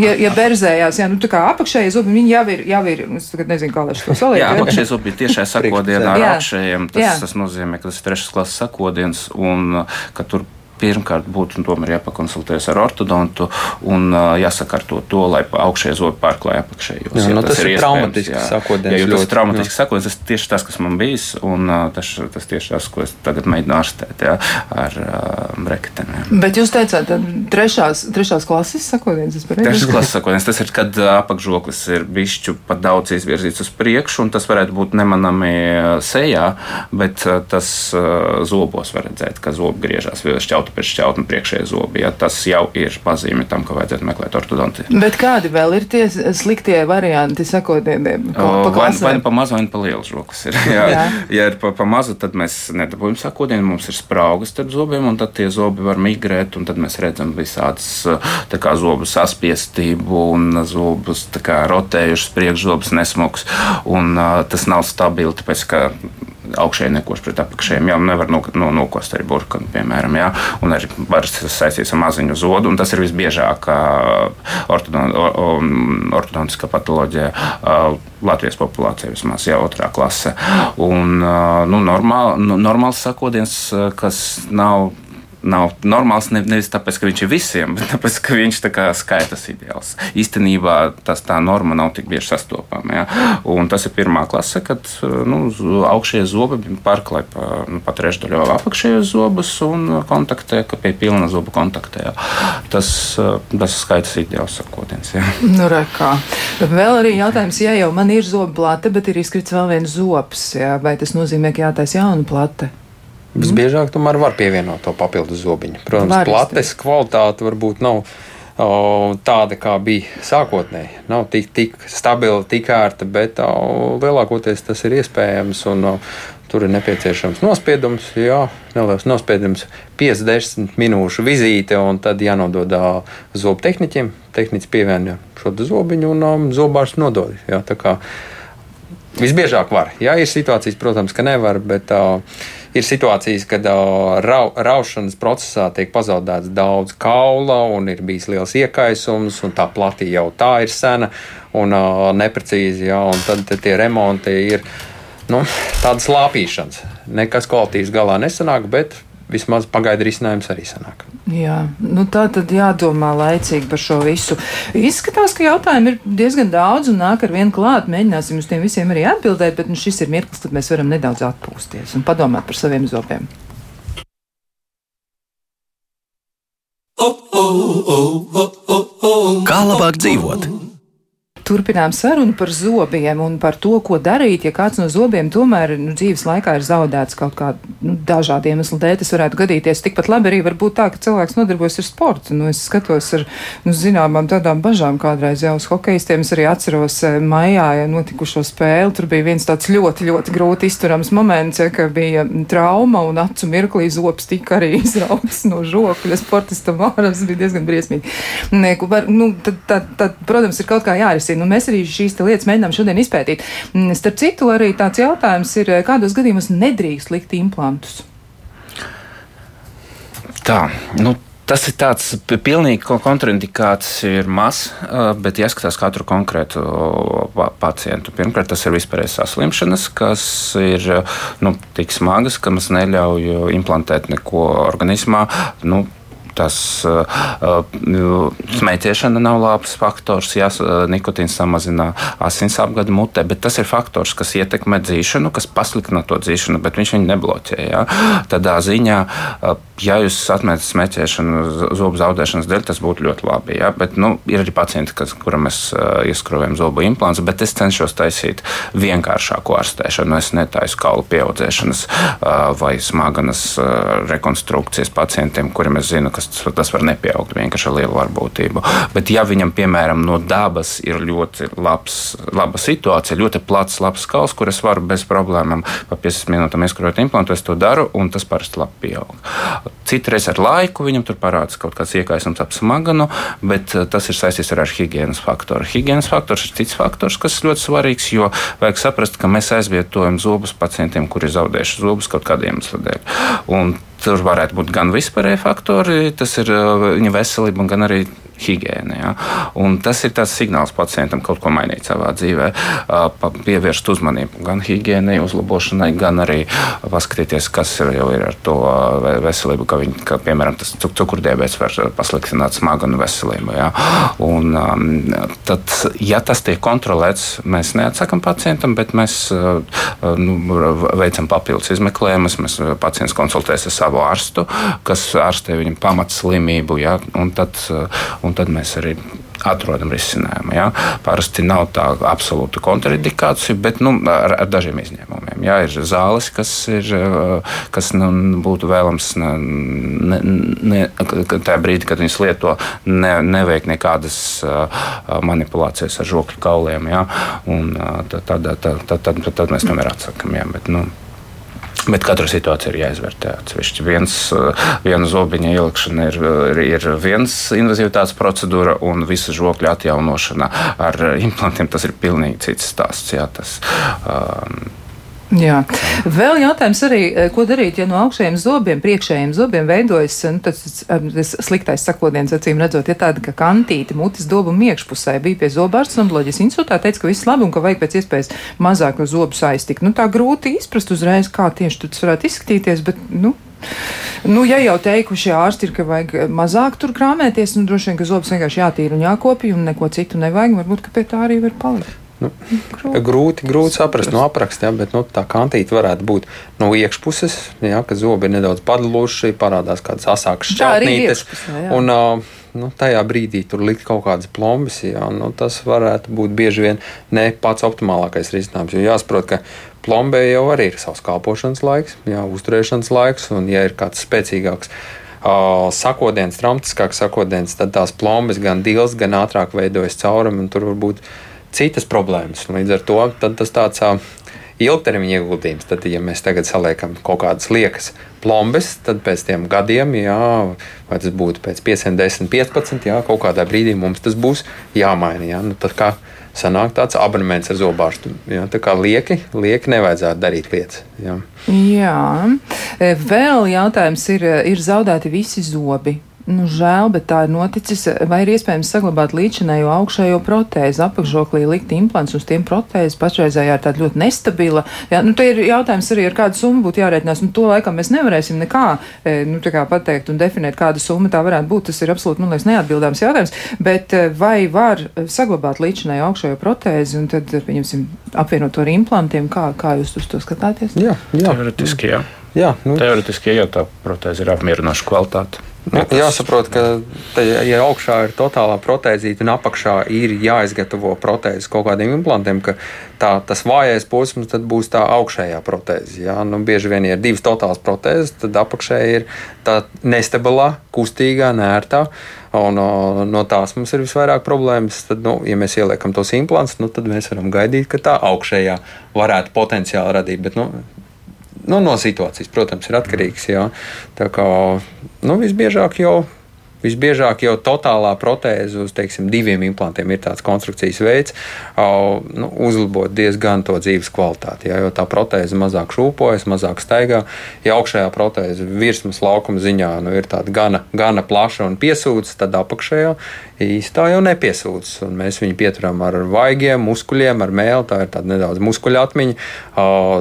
Ja, ja berzējās, jā, nu tā kā apakšējie zubi, viņi jau ir, jau ir, es tagad nezinu, kā lai šo *laughs* salīdzinu. Jā, apakšējie zubi ir tiešai *laughs* sakodienā ar augšējiem, tas, tas nozīmē, ka tas ir trešas klases sakodiens un ka tur pirmkārt būtu tomēr jāpakonsultējas ar ortodontu un jāsakārto to, lai augšējie zobi pārklāja apakšējos. Jā, ja nu, tas, tas ir traumatiski sakot. Ja tas ir traumatiski sakot, tas tieši tas, kas man bijis, un tas, tas tieši tas, ko es tagad mēģinu ārstēt jā, ar uh, breketēm. Bet jūs teicāt, trešās, trešās klases sakotienes, tas pareizi? Trešās klases sakotienes, tas ir, kad apakšžoklis ir bišķu pat daudz izvirzīts uz priekšu, un tas varētu būt nemanami sejā, bet tas zobos var redzēt, ka zobi griežās šķauta pēc šķautuma priekšējā zobi. Ja, tas jau ir pazīme tam, ka vajadzētu meklēt ortodonti. Bet kādi vēl ir tie sliktie varianti? Pa vai, vai nu pa mazu, vai nu pa lielu žoklis ir. *laughs* Jā. Jā. Ja ir pa, pa mazu, tad mēs nedabūjam sakotienu, mums ir spraugas starp zobiem, un tad tie zobi var migrēt, un tad mēs redzam visādas kā, zobu saspiestību un zobus kā, rotējušas priekšzobus nesmuks. Un, uh, tas nav stabili, tāpēc ka augšēji nekoš pret apakšējiem. Jā, nevar no, no, nokost arī burkanu, piemēram, jā, un arī var saistīties ar maziņu zodu, un tas ir visbiežāk ortodon, ortodontiskā patoloģija. Latvijas populācija vismaz jau otrā klase. Un, nu, normāl, nu, normāls sakodiens, kas nav nav normāls ne, nevis tāpēc, ka viņš ir visiem, *laughs* bet tāpēc, ka viņš tā skaitas ideāls. Īstenībā tas tā norma nav tik bieži sastopama. Ja? Un tas ir pirmā klase, kad nu, augšējie zobi pārklāj pa, nu, pa trešdaļu apakšējos zobus un kontaktē, ka pie pilna zobu kontaktē. Ja? Tas, tas skaitas ideāls sakotiens. Ja? *laughs* Nu, re, kā. Vēl arī jautājums, ja jau man ir zobu plate, bet ir izkrits vēl viens zobs, ja? vai tas nozīmē, ka jātaisa jauna plate? Visbiežāk tomēr var pievienot to papildus zobiņu. Protams, var plates kvalitāte varbūt nav o, tāda, kā bija sākotnēji. Nav tik, tik stabila, tik ērta, bet o, lielākoties tas ir iespējams. Un, o, Tur ir nepieciešams nospiedums, jā, neliels nospiedums, 50 minūšu vizīte, un tad jānodod zobu tehniķiem. Tehnicis pievieno šo zobiņu un um, zobārs nodod. Jā, visbiežāk var. Jā, ir situācijas, protams, ka nevar, bet uh, ir situācijas, kad uh, rau, raušanas procesā tiek pazaudēts daudz kaula un ir bijis liels iekaisums, un tā platī jau tā ir sena un uh, neprecīzi. Jā, un tad, tie remonti ir nu, tādas lāpīšanas. Nekas kvalitīvs galā nesanāk, bet vismaz pagaidu risinājums arī sanāk. Jā, nu tā tad jādomā laicīgi par šo visu. Izskatās, ka jautājumu ir diezgan daudz un nāk ar vienu klāt. Mēģināsim uz tiem visiem arī atbildēt, bet nu, šis ir mirklis, kad mēs varam nedaudz atpūsties un padomāt par saviem zobiem. Kā labāk dzīvot? Turpinām sarunu par zobiem un par to, ko darīt, ja kāds no zobiem tomēr nu, dzīves laikā ir zaudēts kaut kādā nu, dažādu iemeslu dēļ. Tas varētu gadīties. Tikpat labi arī var būt tā, ka cilvēks nodarbojas ar sportu. Nu, es skatos ar nu, zināmām tādām bažām kādreiz jau uz hokeistiem. Es arī atceros eh, maijā ja notikušo spēli. Tur bija viens tāds ļoti, ļoti grūti izturams moments, ja, ka bija trauma un acu mirklī zobs tika arī *laughs* izrauts no žokļa. Sportistam ārā tas bija diezgan briesmīgi. Ne, var, nu, tad, tad, tad, protams, ir kaut kā jārisina diskusiju. Nu, mēs arī šīs lietas mēģinām šodien izpētīt. Mm, starp citu, arī tāds jautājums ir, kādos gadījumos nedrīkst likt implantus? Tā, nu, Tas ir tāds pilnīgi kontraindikāts, ir mazs, bet jāskatās katru konkrētu pacientu. Pirmkārt, tas ir vispārējais saslimšanas, kas ir nu, tik smagas, ka mums neļauj implantēt neko organismā. Nu, tas uh, smēķēšana nav labs faktors, ja nikotīns samazina asins apgādi mutē, bet tas ir faktors, kas ietekmē dzīšanu, kas pasliktina to dzīšanu, bet viņš viņu nebloķē. Ja? Tādā ziņā, ja jūs atmetat smēķēšanu zobu zaudēšanas dēļ, tas būtu ļoti labi. Ja? Bet, nu, ir arī pacienti, kas, kuram mēs ieskrūvējam zobu implants, bet es cenšos taisīt vienkāršāku ārstēšanu. Es netaisu kaulu pieaudzēšanas vai smaganas rekonstrukcijas pacientiem, kuriem es zinu, ka tas, tas var nepieaugt vienkārši ar lielu varbūtību. Bet, ja viņam, piemēram, no dabas ir ļoti labs, laba situācija, ļoti plats, labs skals, kur es varu bez problēmām pa 50 minūtēm ieskrot implantu, es to daru, un tas parasti labi pieaug. Citreiz ar laiku viņam tur parādās kaut kāds iekaisums ap smaganu, bet eh, tas ir saistīts ar, higiēnas faktoru. Higiēnas faktors ir cits faktors, kas ļoti svarīgs, jo vajag saprast, ka mēs aizvietojam zobus pacientiem, kuri zaudējuši zobus kaut kādiem iemesliem Tur varētu būt gan vispārēji faktori, tas ir uh, viņa veselība, gan arī higiēna. Ja? Un tas ir tas signāls pacientam kaut ko mainīt savā dzīvē, pievērst uzmanību gan higiēnai, uzlabošanai, gan arī paskatīties, kas ir, ir ar to veselību, ka, viņi, ka piemēram, tas cukurdiabēts var pasliktināt smaganu veselību. Ja? Un, tad, ja tas tiek kontrolēts, mēs neatsakām pacientam, bet mēs nu, veicam papildus izmeklējumus. Mēs pacients konsultēs ar savu ārstu, kas ārstē viņam pamatslimību. Ja? Un tad, un tad mēs arī atrodam risinājumu. Ja? Parasti nav tā absolūta kontraindikācija, bet nu, ar, ar dažiem izņēmumiem. Ja? Ir zāles, kas, ir, kas nu, būtu vēlams ne, ne, tajā brīdī, kad viņas lieto, ne, neveikt nekādas manipulācijas ar žokļu kauliem. Ja? Un, tad, tad, tad, tad, tad, tad mēs tomēr atsakām. Ja? Bet, nu, Bet katra situācija ir jāizvērtē atsevišķi. Viens, eh, viena zobiņa ielikšana ir, ir viens invazivitātes procedūra, un visa žokļa atjaunošana ar implantiem tas ir pilnīgi cits stāsts. Jā, tas, um, Jā. Vēl jautājums arī, eh, ko darīt, ja no augšējiem zobiem, priekšējiem zobiem veidojas nu, tas, tas sliktais sakodiens, acīm redzot, ja tāda kā kantīte mutes dobuma iekšpusē bija pie zobārsta un loģis insultā, teica, ka viss labi un ka vajag pēc iespējas mazāk zobus aiztikt. Nu, tā grūti izprast uzreiz, kā tieši tas varētu izskatīties, bet, nu, Nu, ja jau teikuši ārsti ka vajag mazāk tur krāmēties, nu, droši vien, ka zobus vienkārši jātīra un jākopja un neko citu nevajag, varbūt, ka pie tā arī var palikt. Nu, grūti, grūti saprast no apraksta, ja, bet nu, tā kantīte varētu būt no iekšpuses, ja, ka zobi ir nedaudz padaluši, parādās kādas asākas šķautnītes. Un, nu, tajā brīdī tur likt kaut kādas plombas, ja, nu, tas varētu būt bieži vien ne pats optimālākais risinājums. Jo jāsaprot, ka plombē jau arī ir savs kalpošanas laiks, jā, uzturēšanas laiks, un ja ir kāds spēcīgāks sakodiens, traumatiskāks sakodiens, tad tās plombas gan dils, gan ātrāk veidojas caurumi, un tur var būt citas problēmas. Līdz ar to tas tāds ilgtermiņa ieguldījums. Tad, ja mēs tagad saliekam kaut kādas liekas plombes, tad pēc tam gadiem, jā, vai tas būtu pēc 5, 10, 15, jā, kaut kādā brīdī mums tas būs jāmaina. Jā. Nu, tad kā sanāk tāds abonements ar zobārstu. Jā, tā kā lieki, lieki nevajadzētu darīt lietas. Jā. jā. Vēl jautājums ir, ir zaudēti visi zobi. Nu, žēl, bet tā ir noticis. Vai ir iespējams saglabāt līdzinējo augšējo protēzi, apakšžoklī likt implants uz tiem protēzes? Pašreizējā ir tāda ļoti nestabila. Jā, nu, te ir jautājums arī, ar kādu summu būtu jārēķinās. Nu, to laikam mēs nevarēsim nekā e, nu, pateikt un definēt, kāda summa tā varētu būt. Tas ir absolūti nu, neatbildāms jautājums. Bet e, vai var saglabāt līdzinējo augšējo protēzi un tad, pieņemsim, apvienot to ar implantiem? Kā, kā jūs uz to skatāties? Jā, jā. teoretiski jā. Jā nu. Teoretiski, ja tā protēze ir apmierinoša kvalitāte. Nu, jāsaprot, ka, te, ja augšā ir totālā protēzīte un apakšā ir jāizgatavo protēze kaut kādiem implantiem, ka tā, tas vājais posms būs tā augšējā protēze. Jā. Nu, bieži vien, ja ir divas totālas protēzes, tad apakšējā ir tā nestabilā, kustīgā, nērtā. Un, no tās mums ir visvairāk problēmas. Tad, nu, ja mēs ieliekam tos implants, nu, tad mēs varam gaidīt, ka tā augšējā varētu potenciāli radīt. Bet, nu, nu, no situācijas, protams, ir atkarīgs. Jā. Tā kā nu, visbiežāk jau Visbiežāk jau totālā protēze uz teiksim, diviem implantiem ir tāds konstrukcijas veids, nu, uzlabot diezgan to dzīves kvalitāti. Jā, jo tā protēze mazāk šūpojas, mazāk staigā. Ja augšējā protēze virsmas laukuma ziņā nu, ir gana, gana plaša un piesūdz, tad apakšējā īstā jau nepiesūdz. Mēs viņu pieturam ar vaigiem, muskuļiem, ar mēlu. Tā ir tāda nedaudz muskuļu atmiņa,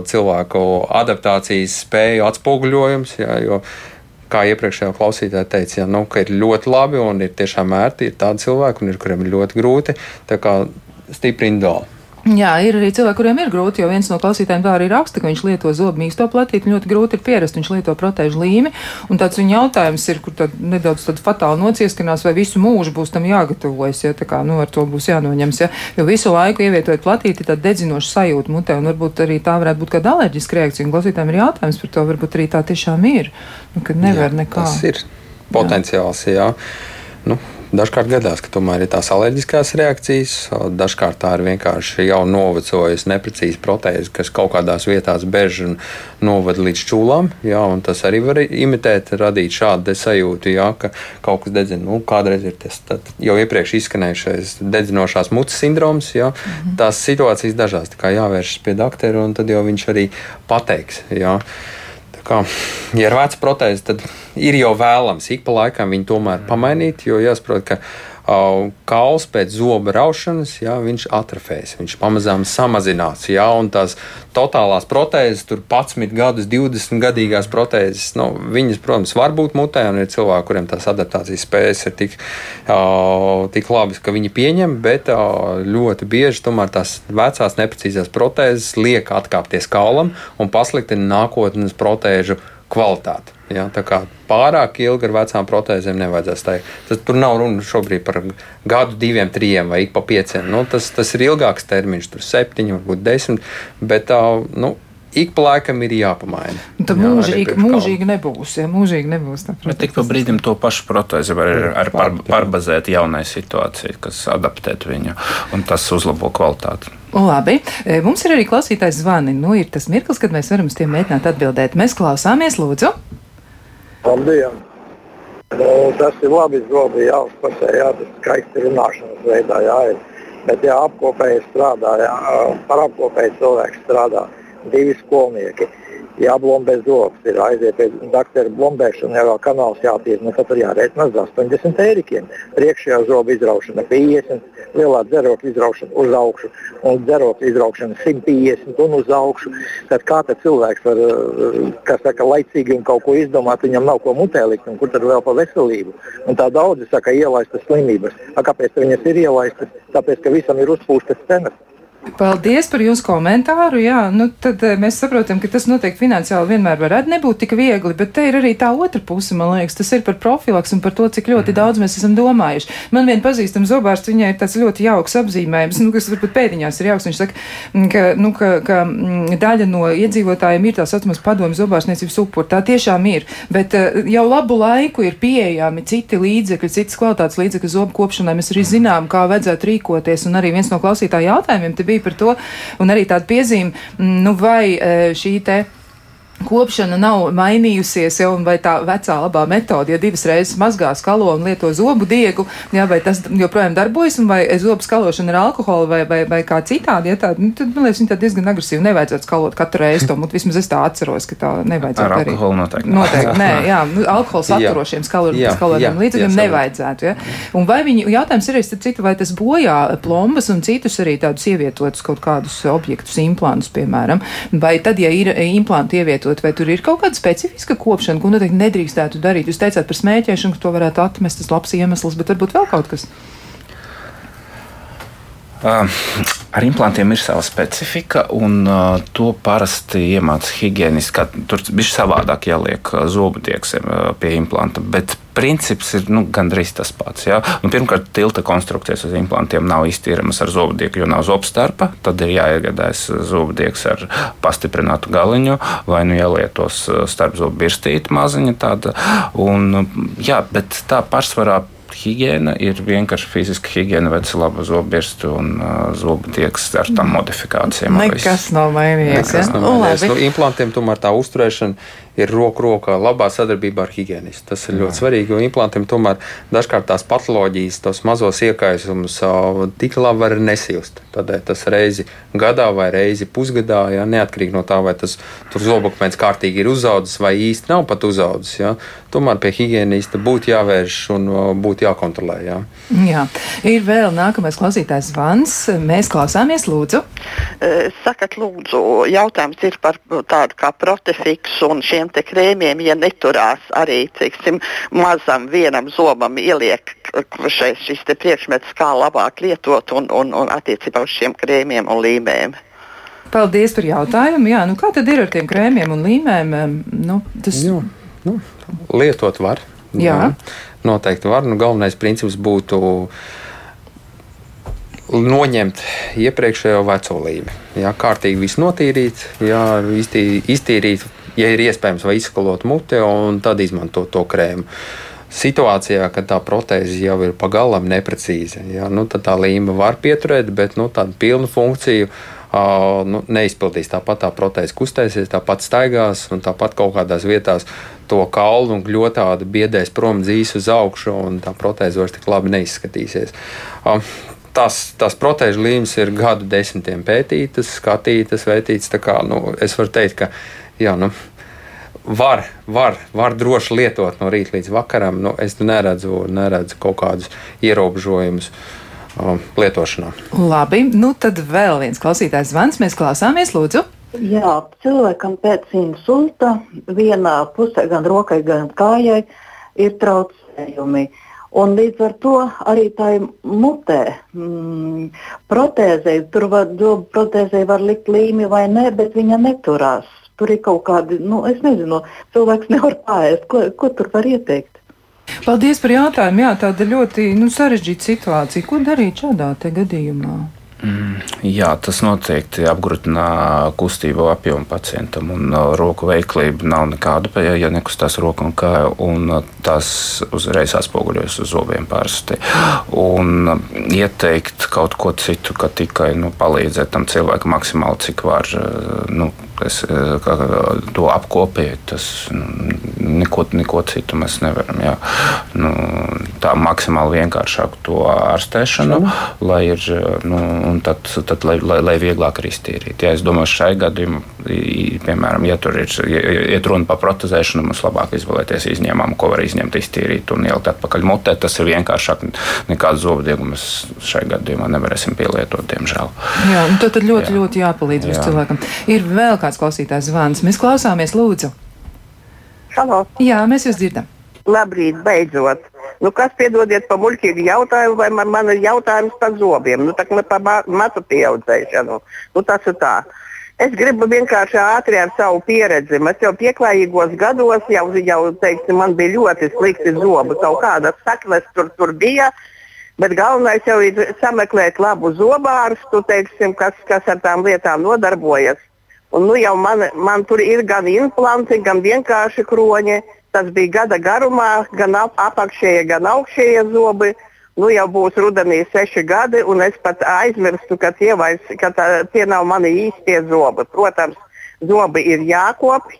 cilvēku adaptācijas spēju atspoguļojums. Jā, jo, kā iepriekšējā klausītāja teica, ja, nu, ir ļoti labi un ir tiešām ērti. Ir tādi cilvēki, un ir, kuriem ir ļoti grūti. Tā kā stipri individuāli. Jā, ir arī cilvēki, kuriem ir grūti, jo viens no klausītājiem tā arī raksta, ka viņš lieto zobu mīksto platīti, ļoti grūti ir pierast, viņš lieto protēžu līmi, un tāds viņa jautājums ir, kur tad nedaudz tad fatāli nocieskanās, vai visu mūžu būs tam jāgatavojas, ja tā kā, nu, ar to būs jānoņems, ja, jo visu laiku ievietojot platīti, tad dedzinoša sajūta mutē, un varbūt arī tā varētu būt kāda alerģiska reakcija, un klausītājiem ir jautājums par to, varbūt arī tā tiešām ir, nu, ka nevar jā, nekā. Tas ir potenciāls, jā. jā. Nu, Dažkārt gadās, ka tomēr ir tās alerģiskās reakcijas, dažkārt tā ir vienkārši jau novecojusi neprecīza protēze, kas kaut kādās vietās bež un novada līdz čūlām. Jā, tas arī var imitēt, radīt šādu sajūtu, jā, ka kaut kas dedzina. Nu, kādreiz ir tas jau iepriekš izskanējušais dedzinošās mutes sindroms. Jā, mhm. Tās situācijas dažās, jāvēršas pie doktora, un tad jau viņš arī pateiks. Jā kā, ja ir veca protēze, tad ir jau vēlams ik pa laikam viņu tomēr pamainīt. Jo jāsaprot, ka kauls pēc zoba raušanas, jā, viņš atrofēs, viņš pamazām samazinās. Jā, un tās totālās protēzes, tur 11 gadus, 20 gadīgās protēzes, nu, viņas, protams, var būt mutē, un ir cilvēki, kuriem tās adaptācijas spējas ir tik, tik labas, ka viņi pieņem, bet ļoti bieži tomēr tās vecās neprecīzās protēzes liek atkāpties kaulam un pasliktina nākotnes protēžu kvalitāti. Ja, tā kā pārāk ilgi ar vecām protēzēm nevajadzēs teikt. Tas tur nav runa šobrīd par gadu, diviem, trim vai ik pa pieciem. Nu, tas, tas ir ilgāks termiņš, tur septiņi, varbūt desmit. Bet nu, ik pa laikam ir jāpamaina. Nu, tad mūžīgi, mūžīgi nebūs. Ja, mūžīgi nebūs tā, Bet tik pa brīdim to pašu protezi var ar, ar par, pārbazēt jaunai situācijai, kas adaptētu viņu, un tas uzlabo kvalitāti. Labi, e, mums ir arī klausītājs zvani. Nu, ir tas mirklis, kad mēs varam uz tiem mēģināt atbildēt. Mēs klausāmies, lūdzu. Labdien! Nu, tas ir labi, zobi jāuzpasē, jā, tas skaisti runāšanas veidā jāiet. Bet jā, apkopēji strādā, jā, par apkopēju cilvēks strādā divi skolnieki jāblombē zobs, ir aiziet pie doktora blombēšana, ja vēl kanāls jātīra, nu, tad tur jārēķinās 80 eirikiem. Priekšējā zoba izraušana 50, lielā dzerokļa izraušana uz augšu un dzerokļa izraušana 150 un uz augšu. Tad kā tad cilvēks var, kas saka, laicīgi un kaut ko izdomāt, viņam nav ko mutē likt, un kur tad vēl pa veselību. Un tā daudzi saka, ielaistas slimības. A, kāpēc viņas ir ielaistas? Tāpēc, ka visam ir uzpūstas cenas. Paldies par jūsu komentāru. Jā, nu tad eh, mēs saprotam, ka tas noteikti finansiāli vienmēr varētu nebūt tik viegli, bet te ir arī tā otra puse, man liekas, tas ir par profilaks un par to, cik ļoti mm. daudz mēs esam domājuši. Man vien pazīstams zobārsts, viņai ir tāds ļoti jauks apzīmējums, nu, kas varbūt pēdiņās ir jauks. Viņš saka, mm, ka, nu, ka, ka mm, daļa no iedzīvotājiem ir tā saucamās padomju zobārstniecības upuri. Tā tiešām ir, bet eh, jau labu laiku ir pieejami citi līdzekļi, citas kvalitātes līdzekļi zobu kopšanai. Mēs arī zinām, kā vajadzētu rīkoties, un arī viens no klausītāju jautājumiem bija par to, un arī tāda piezīme, mm, nu vai e, šī te kopšana nav mainījusies jau, vai tā vecā labā metode, ja divas reizes mazgā skalo un lieto zobu diegu, jā, vai tas joprojām darbojas, vai zobu skalošana ar alkoholu vai, vai, vai kā citādi, ja tā, nu, tad, man liekas, viņi tā diezgan agresīvi nevajadzētu skalot katru reizi to, un vismaz es tā atceros, ka tā nevajadzētu ar arī. alkoholu noteikti. Noteikti, nē, *laughs* jā, nu, alkohols saturošiem skalotiem līdzekļiem nevajadzētu, ja. Un vai viņi, jautājums ir, starp citu, vai tas bojā plombas un citus arī tādus ievietotus kaut kādus objektus, implantus, piemēram, vai tad, ja ir implanti ievietot izmantot, vai tur ir kaut kāda specifiska kopšana, ko noteikti nedrīkstētu darīt? Jūs teicāt par smēķēšanu, ka to varētu atmest, tas labs iemesls, bet varbūt vēl kaut kas. Ar implantiem ir sava specifika, un to parasti iemācās higiēniski. Tur bija savādāk jāliek zobu tieksiem uh, pie implanta, bet princips ir nu, gandrīz tas pats. Ja? Nu, pirmkārt, tilta konstrukcijas uz implantiem nav iztīramas ar zobdieku, jo nav zobu starpa. Tad ir jāiegādājas zobdieks ar pastiprinātu galiņu, vai nu jālietos starpzobu birstīte maziņa tāda. Un, jā, bet tā pārsvarā higiēna ir vienkārši fiziska higiēna, veci laba zobbirsta un uh, zobu tieks ar tām modifikācijām. Nekas nav mainījies. Nekas ja? nav mainījies. Nu, implantiem tomēr tā uzturēšana ir roku rokā labā sadarbībā ar higiēnistu. Tas ir ļoti Jā. svarīgi, jo implantiem tomēr dažkārt tās patoloģijas, tos mazos iekaisumus tik labi var nesijust. Tādēļ tas reizi gadā vai reizi pusgadā, ja, neatkarīgi no tā, vai tas zobakmens kārtīgi ir uzaudzis vai īsti nav pat uzaudzis. Ja, tomēr pie higiēnista būtu jāvērš un būtu jākontrolē. Ja. Jā, ir vēl nākamais klausītājs zvans. Mēs klausāmies, lūdzu. Sakat, lūdzu, jautājums ir par tādu kā protefiksu un šiem šiem krēmiem, ja neturās arī teiksim, mazam vienam zobam, ieliek šeit, šis priekšmets, kā labāk lietot un, un, un attiecībā uz šiem krēmiem un līmēm. Paldies par jautājumu. Jā, nu kā tad ir ar tiem krēmiem un līmēm? Nu, tas... Jā, nu, lietot var. Jā. jā. Noteikti var. Nu, galvenais princips būtu noņemt iepriekšējo veco līmi. Jā, kārtīgi viss notīrīt, jā, iztīrīt ja ir iespējams, vai izskalot muti un tad izmantot to krēmu. Situācijā, kad tā protēze jau ir pagalam neprecīza, ja, nu, tad tā līme var pieturēt, bet nu, tādu pilnu funkciju uh, nu, neizpildīs. Tāpat tā protēze kustēsies, tāpat staigās un tāpat kaut kādās vietās to kaulu un gļotādu biedēs prom dzīs uz augšu, un tā protēze vairs tik labi neizskatīsies. Uh, tās, tās protēžu līnijas ir gadu desmitiem pētītas, skatītas, vērtītas. Kā, nu, es varu teikt, ka jā, nu, var, var, var droši lietot no rīta līdz vakaram. Nu, es neredzu, neredzu kaut kādus ierobežojumus um, lietošanā. Labi, nu tad vēl viens klausītājs zvans. Mēs klausāmies, lūdzu. Jā, cilvēkam pēc insulta vienā pusē, gan rokai, gan kājai, ir traucējumi. Un līdz ar to arī tā mutē, mm, protēzē, tur var, protēzē var likt līmi vai nē, bet viņa neturās. Tur ir kaut kādi, nu, es nezinu, cilvēks nevar pāriest. Ko, ko tur var ieteikt? Paldies par jautājumu. Jā, tāda ļoti nu, sarežģīta situācija. Ko darīt šādā gadījumā? Mm, jā, tas noteikti apgrūtina kustību apjomu pacientam. Un, uh, roku veiklība nav nekāda, ja, ja nekustās roka un kāja, un uh, tas uzreiz atspoguļojas uz zobiem parasti. Un uh, ieteikt kaut ko citu, ka tikai nu, palīdzēt tam cilvēkam maksimāli, cik var. Uh, nu, es, to apkopēju, tas nu, neko, neko citu mēs nevaram. Jā. Nu, tā maksimāli vienkāršāk to ārstēšanu, lai ir, nu, un tad, tad lai, lai, lai vieglāk arī iztīrīt. Ja es domāju, šai gadījumā, piemēram, ja tur ir iet runa par protezēšanu, mums labāk izvēlēties izņēmumu, ko var izņemt, iztīrīt un ielikt atpakaļ mutē. Tas ir vienkāršāk nekā zobdiegumu mēs šai gadījumā nevarēsim pielietot, diemžēl. Jā, tad, tad ļoti, jā. ļoti jāpalīdz jā. cilvēkam. Ir vēl kāds klausītājs zvans. Mēs klausāmies, lūdzu. Halo. Jā, mēs jūs dzirdam. Labrīt, beidzot. Nu, kas piedodiet par muļķīgu jautājumu, vai man, man ir jautājums par zobiem, nu, tā kā par matu pieaudzēšanu. Nu, tas ir tā. Es gribu vienkārši ātri ar savu pieredzi. Es jau pieklājīgos gados, jau, jau teiksim, man bija ļoti slikti zobi. Kaut kādas saknes tur, tur bija. Bet galvenais jau ir sameklēt labu zobārstu, teiksim, kas, kas ar tām lietām nodarbojas. Un, nu, man, man tur ir gan implanti, gan vienkārši kroņi. Tas bija gada garumā, gan ap, apakšējie, gan augšējie zobi. Nu, jau būs rudenī seši gadi, un es pat aizmirstu, ka tie, vairs, ka tā, tie nav mani īstie zobi. Protams, zobi ir jākopj.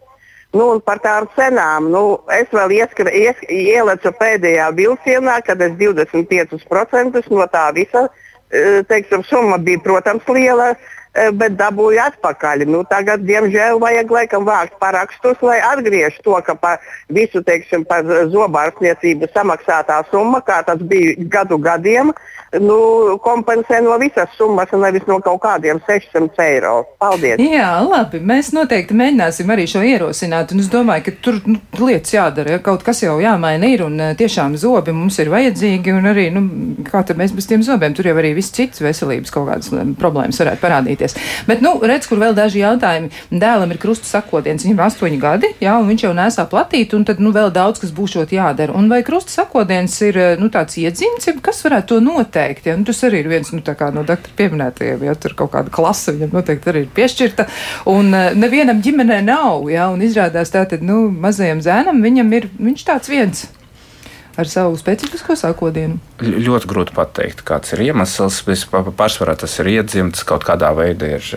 Nu, par tām cenām nu, es vēl ieskra, ies, ielecu pēdējā vilcienā, kad es 25% no tā visa e, teiksim, summa bija, protams, liela. Eh, bet dabūju atpakaļ. Nu, tagad, diemžēl, vajag laikam vākt parakstus, lai atgriežtu to, ka par visu, teiksim, par zobārstniecību samaksātā summa, kā tas bija gadu gadiem, nu, kompensē no visas summas, nevis no kaut kādiem 600 eiro. Paldies! Jā, labi. Mēs noteikti mēģināsim arī šo ierosināt. Un es domāju, ka tur nu, lietas jādara. Ja kaut kas jau jāmaina ir un eh, tiešām zobi mums ir vajadzīgi. Un arī, nu, kā tad mēs bez tiem zobiem, tur jau arī viss cits veselības kaut kādas eh, problēmas varētu parādīties. Bet, nu, redz, kur vēl daži jautājumi. Dēlam ir krustu sakodiens, viņam ir astoņi gadi, jā, un viņš jau nesā platīt, un tad, nu, vēl daudz kas būšot jādara. Un vai krustu sakodiens ir, eh, nu, tāds iedzimts, kas varētu to noteikt? Noteikti. Ja? Nu, tas arī ir viens nu, no doktora pieminētajiem, ja tur kaut kāda klase viņam noteikti arī ir piešķirta. Un uh, nevienam ģimenē nav. Ja? Un izrādās tātad nu, mazajam zēnam viņam ir viņš tāds viens ar savu specifisko sakodienu? Ļoti grūti pateikt, kāds ir iemesls. Pārsvarā tas ir iedzimts, kaut kādā veidā ir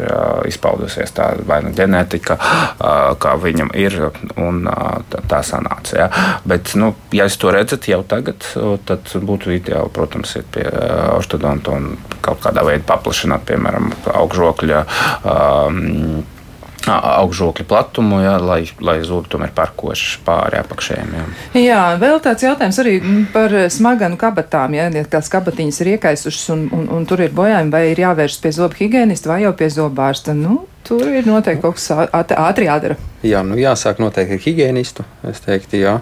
izpaudusies tā vai nu ģenētika, kā viņam ir, un tā, sanāca. Ja. Bet, nu, ja es to redzētu jau tagad, tad būtu ideāli, protams, iet pie ortodonta un kaut kādā veidā paplašināt, piemēram, augšžokļa. Um, augšžokļa platumu, jā, lai, lai zobi tomēr parkoši pāri apakšējiem. Jā. jā, vēl tāds jautājums arī par smaganu kabatām. Ja, ja tās kabatiņas ir iekaisušas un, un, un tur ir bojājumi, vai ir jāvēršas pie zobu higienista vai jau pie zobārsta. Nu, tur ir noteikti kaut kas ātri jādara. Jā, nu jāsāk noteikti ar higienistu. Es teiktu, jā.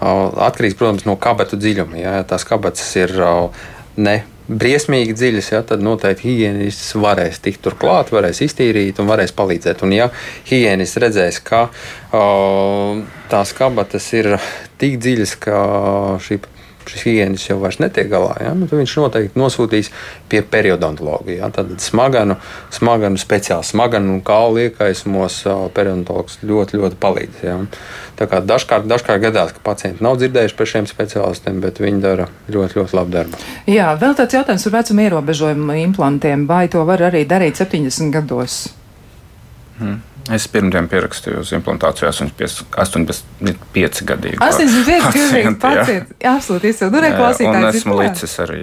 Atkarīgs, protams, no kabatu dziļuma. Jā, tās kabatas ir ne briesmīgi dziļas, ja, tad noteikti higiēnists varēs tikt turklāt, varēs iztīrīt un varēs palīdzēt. Un, ja higiēnists redzēs, ka uh, tās kabatas ir tik dziļas, ka šī šis higienis jau vairs netiek galā, ja, nu, tad viņš noteikti nosūtīs pie periodontologa. Ja, tad smaganu, smaganu speciāli smaganu un kaulu iekaisumos periodontologs ļoti, ļoti palīdz. Ja. Tā kā dažkārt, dažkārt gadās, ka pacienti nav dzirdējuši par šiem speciālistiem, bet viņi dara ļoti, ļoti labu darbu. Jā, vēl tāds jautājums par vecuma ierobežojumu implantiem. Vai to var arī darīt 70 gados? Hmm. Es pirmdien pierakstīju uz implantāciju 85 gadīgu. 85 gadīgu pacientu. Absolūti izcili. Nu, reklausītājs. Un esmu līdzis arī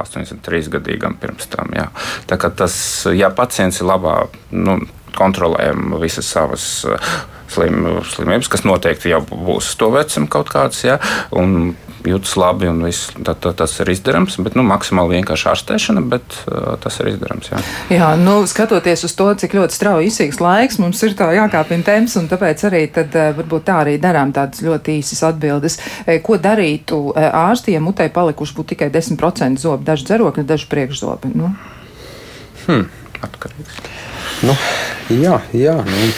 83 gadīgam pirms tam. Jā. Tā kā tas, ja pacients ir labā, nu, kontrolējam visas savas slim, slimības, kas noteikti jau būs to vecumu kaut kādas. Ja, un, jūtas labi un viss, tā, tā, tas ir izdarāms. Bet, nu, maksimāli vienkārši ārstēšana, bet uh, tas ir izdarāms. Jā. jā, nu, skatoties uz to, cik ļoti strauji izsīks laiks, mums ir tā jākāpina temps, un tāpēc arī tad, uh, varbūt tā arī darām tādas ļoti īsas atbildes. Ko darītu ārstiem, mutē palikuši būtu tikai 10% zobi, daži dzerokļi, daži priekšzobi? Nu? Hmm. Atkarīgs. Nu, jā, jā. Nu,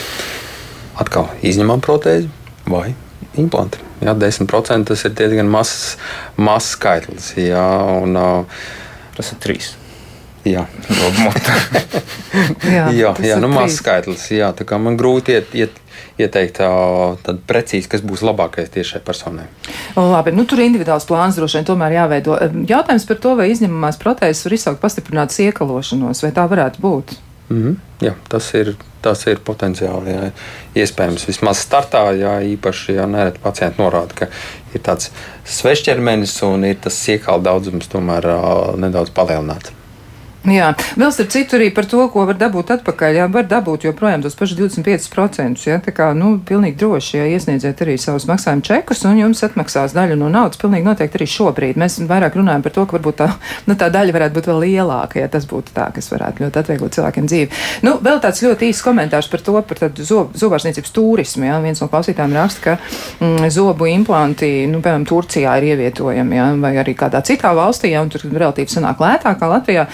atkal izņemam protēzi vai implanti. Jā, 10% tas ir diezgan mazs, mazs skaitlis. Jā, un, tas ir 3. *laughs* Jā, jā, jā, jā nu, mazs skaitlis. Jā, man grūti iet, iet, ieteikt tādu precīzi, kas būs labākais tieši šai personai. Labi, nu, tur individuāls plāns droši vien tomēr jāveido. Jautājums par to, vai izņemamās protēzes var izsaukt pastiprinātas iekalošanos, vai tā varētu būt? Mm -hmm. Jā, tas ir, tas ir potenciāli jā, iespējams. Vismaz startā, jā, īpaši ja nereti pacienti norāda, ka ir tāds svešķermenis un ir tas iekāla daudzums tomēr nedaudz palielināts. Jā, vēl starp citu arī par to, ko var dabūt atpakaļ. Jā, var dabūt joprojām tos pašus 25%. Jā, tā kā, nu, pilnīgi droši, ja iesniedziet arī savus maksājumu čekus un jums atmaksās daļu no naudas, pilnīgi noteikti arī šobrīd. Mēs vairāk runājam par to, ka varbūt tā, *laughs* nu, tā daļa varētu būt vēl lielāka, ja tas būtu tā, kas varētu ļoti atvieglot cilvēkiem dzīvi. Nu, vēl tāds ļoti īsts komentārs par to, par zob, zobārstniecības turismu. Jā, viens no klausītājiem raksta, ka mm, zobu implanti, nu, piemēram, Turcijā ir ievietojami, jā, vai arī kādā citā valstī, jā, un tur relatīvi sanāk lētāk kā Latvijā.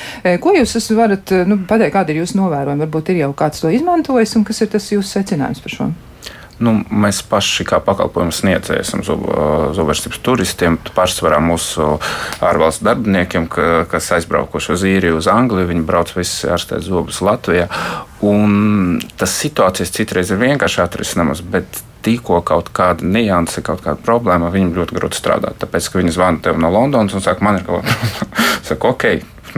Ko jūs varat eh, nu, pateikt, kāda ir jūsu novērojuma? Varbūt ir jau kāds to izmantojis, un kas ir tas jūsu secinājums par šo? Nu, mēs paši, kā pakalpojumu sniedzēji, esam zobārstības turistiem. Pārsvarā mūsu ārvalstu darbiniekiem, ka, kas aizbraukuši uz īriju, uz Angliju, viņi brauc visi ārstēt zobus Latvijā. Un tas situācijas citreiz ir vienkārši atrisinamas, bet tikko kaut kāda nianse, kaut kāda problēma, viņam ļoti grūti strādāt. Tāpēc, ka viņi zvana tev no Londonas un saka, man ir kaut *laughs* kas ok,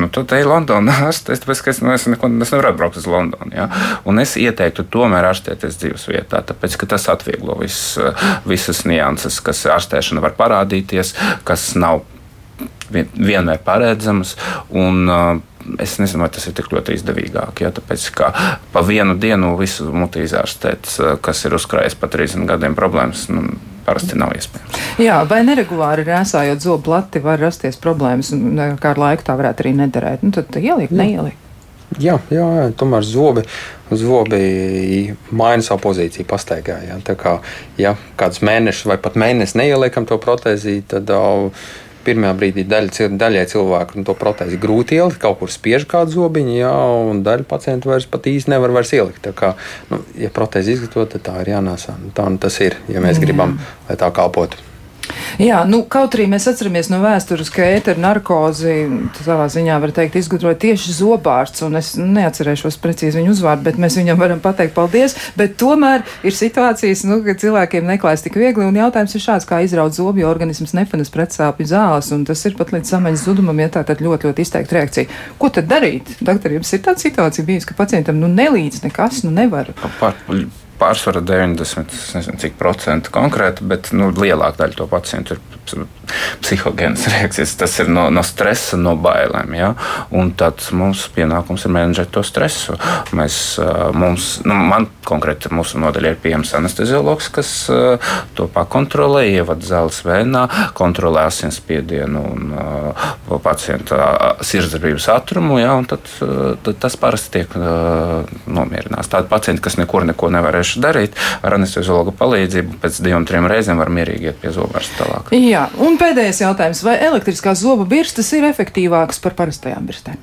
nu, te ej Londonā ārstēties, tāpēc, ka es, nu, es, neko, es nevaru atbraukt uz Londonu. Ja? Un es ieteiktu tomēr ārstēties dzīves vietā, tāpēc, ka tas atvieglo vis, visas nianses, kas ārstēšana var parādīties, kas nav vienmēr paredzamas. Un, Es nezinu, vai tas ir tik ļoti izdevīgāk. Ja, tāpēc, ka pa vienu dienu visu mutu izārstēt, kas ir uzkrājis pat 30 gadiem problēmas, nu, parasti nav iespējams. Jā, vai neregulāri rēsājot zobu plati var rasties problēmas, un kā ar laiku tā varētu arī nederēt? Nu, tad ielikt, neielikt. Jā, jā, jā, tomēr zobi, zobi maina savu pozīciju pastaigā. Jā. Tā kā ja kādus mēnešus vai pat mēnesi neieliekam to protēzī, tad uh, pirmajā brīdī daļa, daļai cilvēku nu, to protēzi grūti ielikt, kaut kur spiež kādu zobiņu, jā, un daļa pacientu vairs pat īsti nevar vairs ielikt. Tā kā, nu, ja protēzi izgatavot, tad tā ir jānāsā. Nu, tā nu tas ir, ja mēs jā. gribam, lai tā kalpotu. Jā, nu, kaut arī mēs atceramies no vēstures, ka ēteru narkozi savā ziņā var teikt izgudroja tieši zobārsts, un es neatcerēšos precīzi viņu uzvārdu, bet mēs viņam varam pateikt paldies, bet tomēr ir situācijas, nu, ka cilvēkiem neklājas tik viegli, un jautājums ir šāds, kā izraut zobu, jo organisms nepanes pretsāpju zāles, un tas ir pat līdz samaņas zudumam, ja tā tad ļoti, ļoti izteikta reakcija. Ko tad darīt? Doktor, jums ir tāda situācija bijusi, ka pacientam nu nelīdz nekas, nu nevar. Par, pārsvarā 90, nezinu, cik procentu konkrēti, bet nu, lielāka daļa to pacientu ir psihogēnas *laughs* reakcijas. Tas ir no, no stresa, no bailēm. Ja? Un tad mums pienākums ir menedžēt to stresu. Mēs, mums, nu, man konkrēti mūsu nodaļā ir pieejams anesteziologs, kas to pakontrolē, ievada zāles vēnā, kontrolē asinsspiedienu un pacienta sirdsdarbības ātrumu. Ja? Tad, tad tas parasti tiek nomierināts. Tādi pacienti, kas nekur neko nevarējuši darīt, ar anesteziologa palīdzību pēc divām, trim reizēm var mierīgi iet pie zobārsta tālāk. Jā, un pēdējais jautājums. Vai elektriskās zobu birstas ir efektīvākas par parastajām birstēm?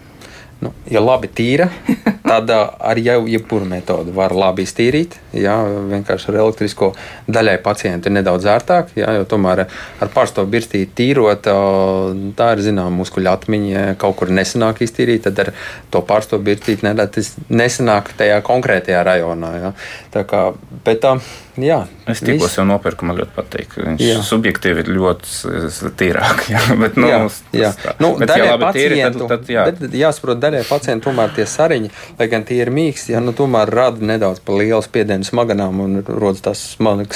Nu, ja labi tīra, *laughs* tad ar jau jebkuru metodi var labi iztīrīt. Jā, vienkārši ar elektrisko daļai pacientu ir nedaudz ērtāk, jā, jo tomēr ar parasto birstīti tīrot, tā ir zināma muskuļu atmiņa. Ja kaut kur nesanāk iztīrīt, tad ar to parasto birstīti nesanāk tajā konkrētajā rajonā. Jā. Tā kā, bet, uh, Jā, Es tikko jau nopirku, man ļoti patīk. Viņš Jā. subjektīvi ir ļoti tīrāk. *laughs* Jā, bet, nu, jā, jā. Nu, bet, daļai ja labi tīri, pacientu, tad, tad jā. bet jāsaprot, daļai pacientu tomēr tie sariņi, lai gan tie ir mīksti, ja, nu, tomēr rada nedaudz pa lielu spiedienu smaganām un rodas tās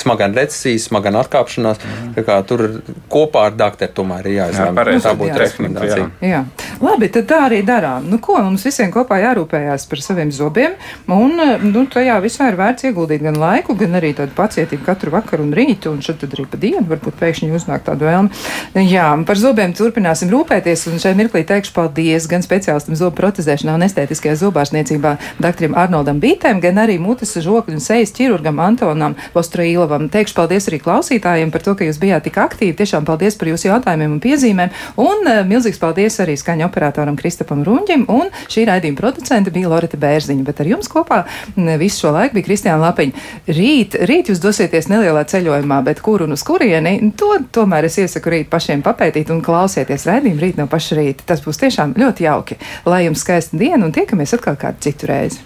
smagana recesijas, smagana atkāpšanās. Mm. Kā, tur kopā ar doktoru tomēr ir Jā, jāizlemj. pareizi, tā jā. būtu rekomendācija. Jā, labi, tad tā arī darām. Nu, ko mums visiem kopā jārūpējās par saviem zobiem, un nu, tajā visā ir vērts ieguldīt gan laiku, gan arī tādu pacietību katru vakaru un rītu, un tad arī pa dienu varbūt pēkšņi uznāk tādu vēlmi. Jā, par zobiem turpināsim rūpēties, un šai mirklī teikšu paldies gan speciālistam zobu protezēšanā un estētiskajā zobārstniecībā doktoram Arnoldam Bītēm, gan arī mutes, žokļu un sejas ķirurgam Antonam Postrīlovam. Teikšu paldies arī klausītājiem par to, ka jūs bijāt tik aktīvi. Tiešām paldies par jūsu jautājumiem un piezīmēm, un uh, milzīgs paldies arī skaņu operatoram Kristapam Runģim, un šī raidījuma producente bija Lorita Bērziņa, bet ar jums kopā m, visu šo laiku bija Kristiāna Lapiņa. Rīt, rīt jūs dosieties nelielā ceļojumā, bet kur un uz kurieni, to tomēr es iesaku rīt pašiem papētīt un klausieties raidījumu rīt no paša rīta. Tas būs tiešām ļoti jauki. Lai jums skaista diena un tiekamies atkal kādu citu reizi.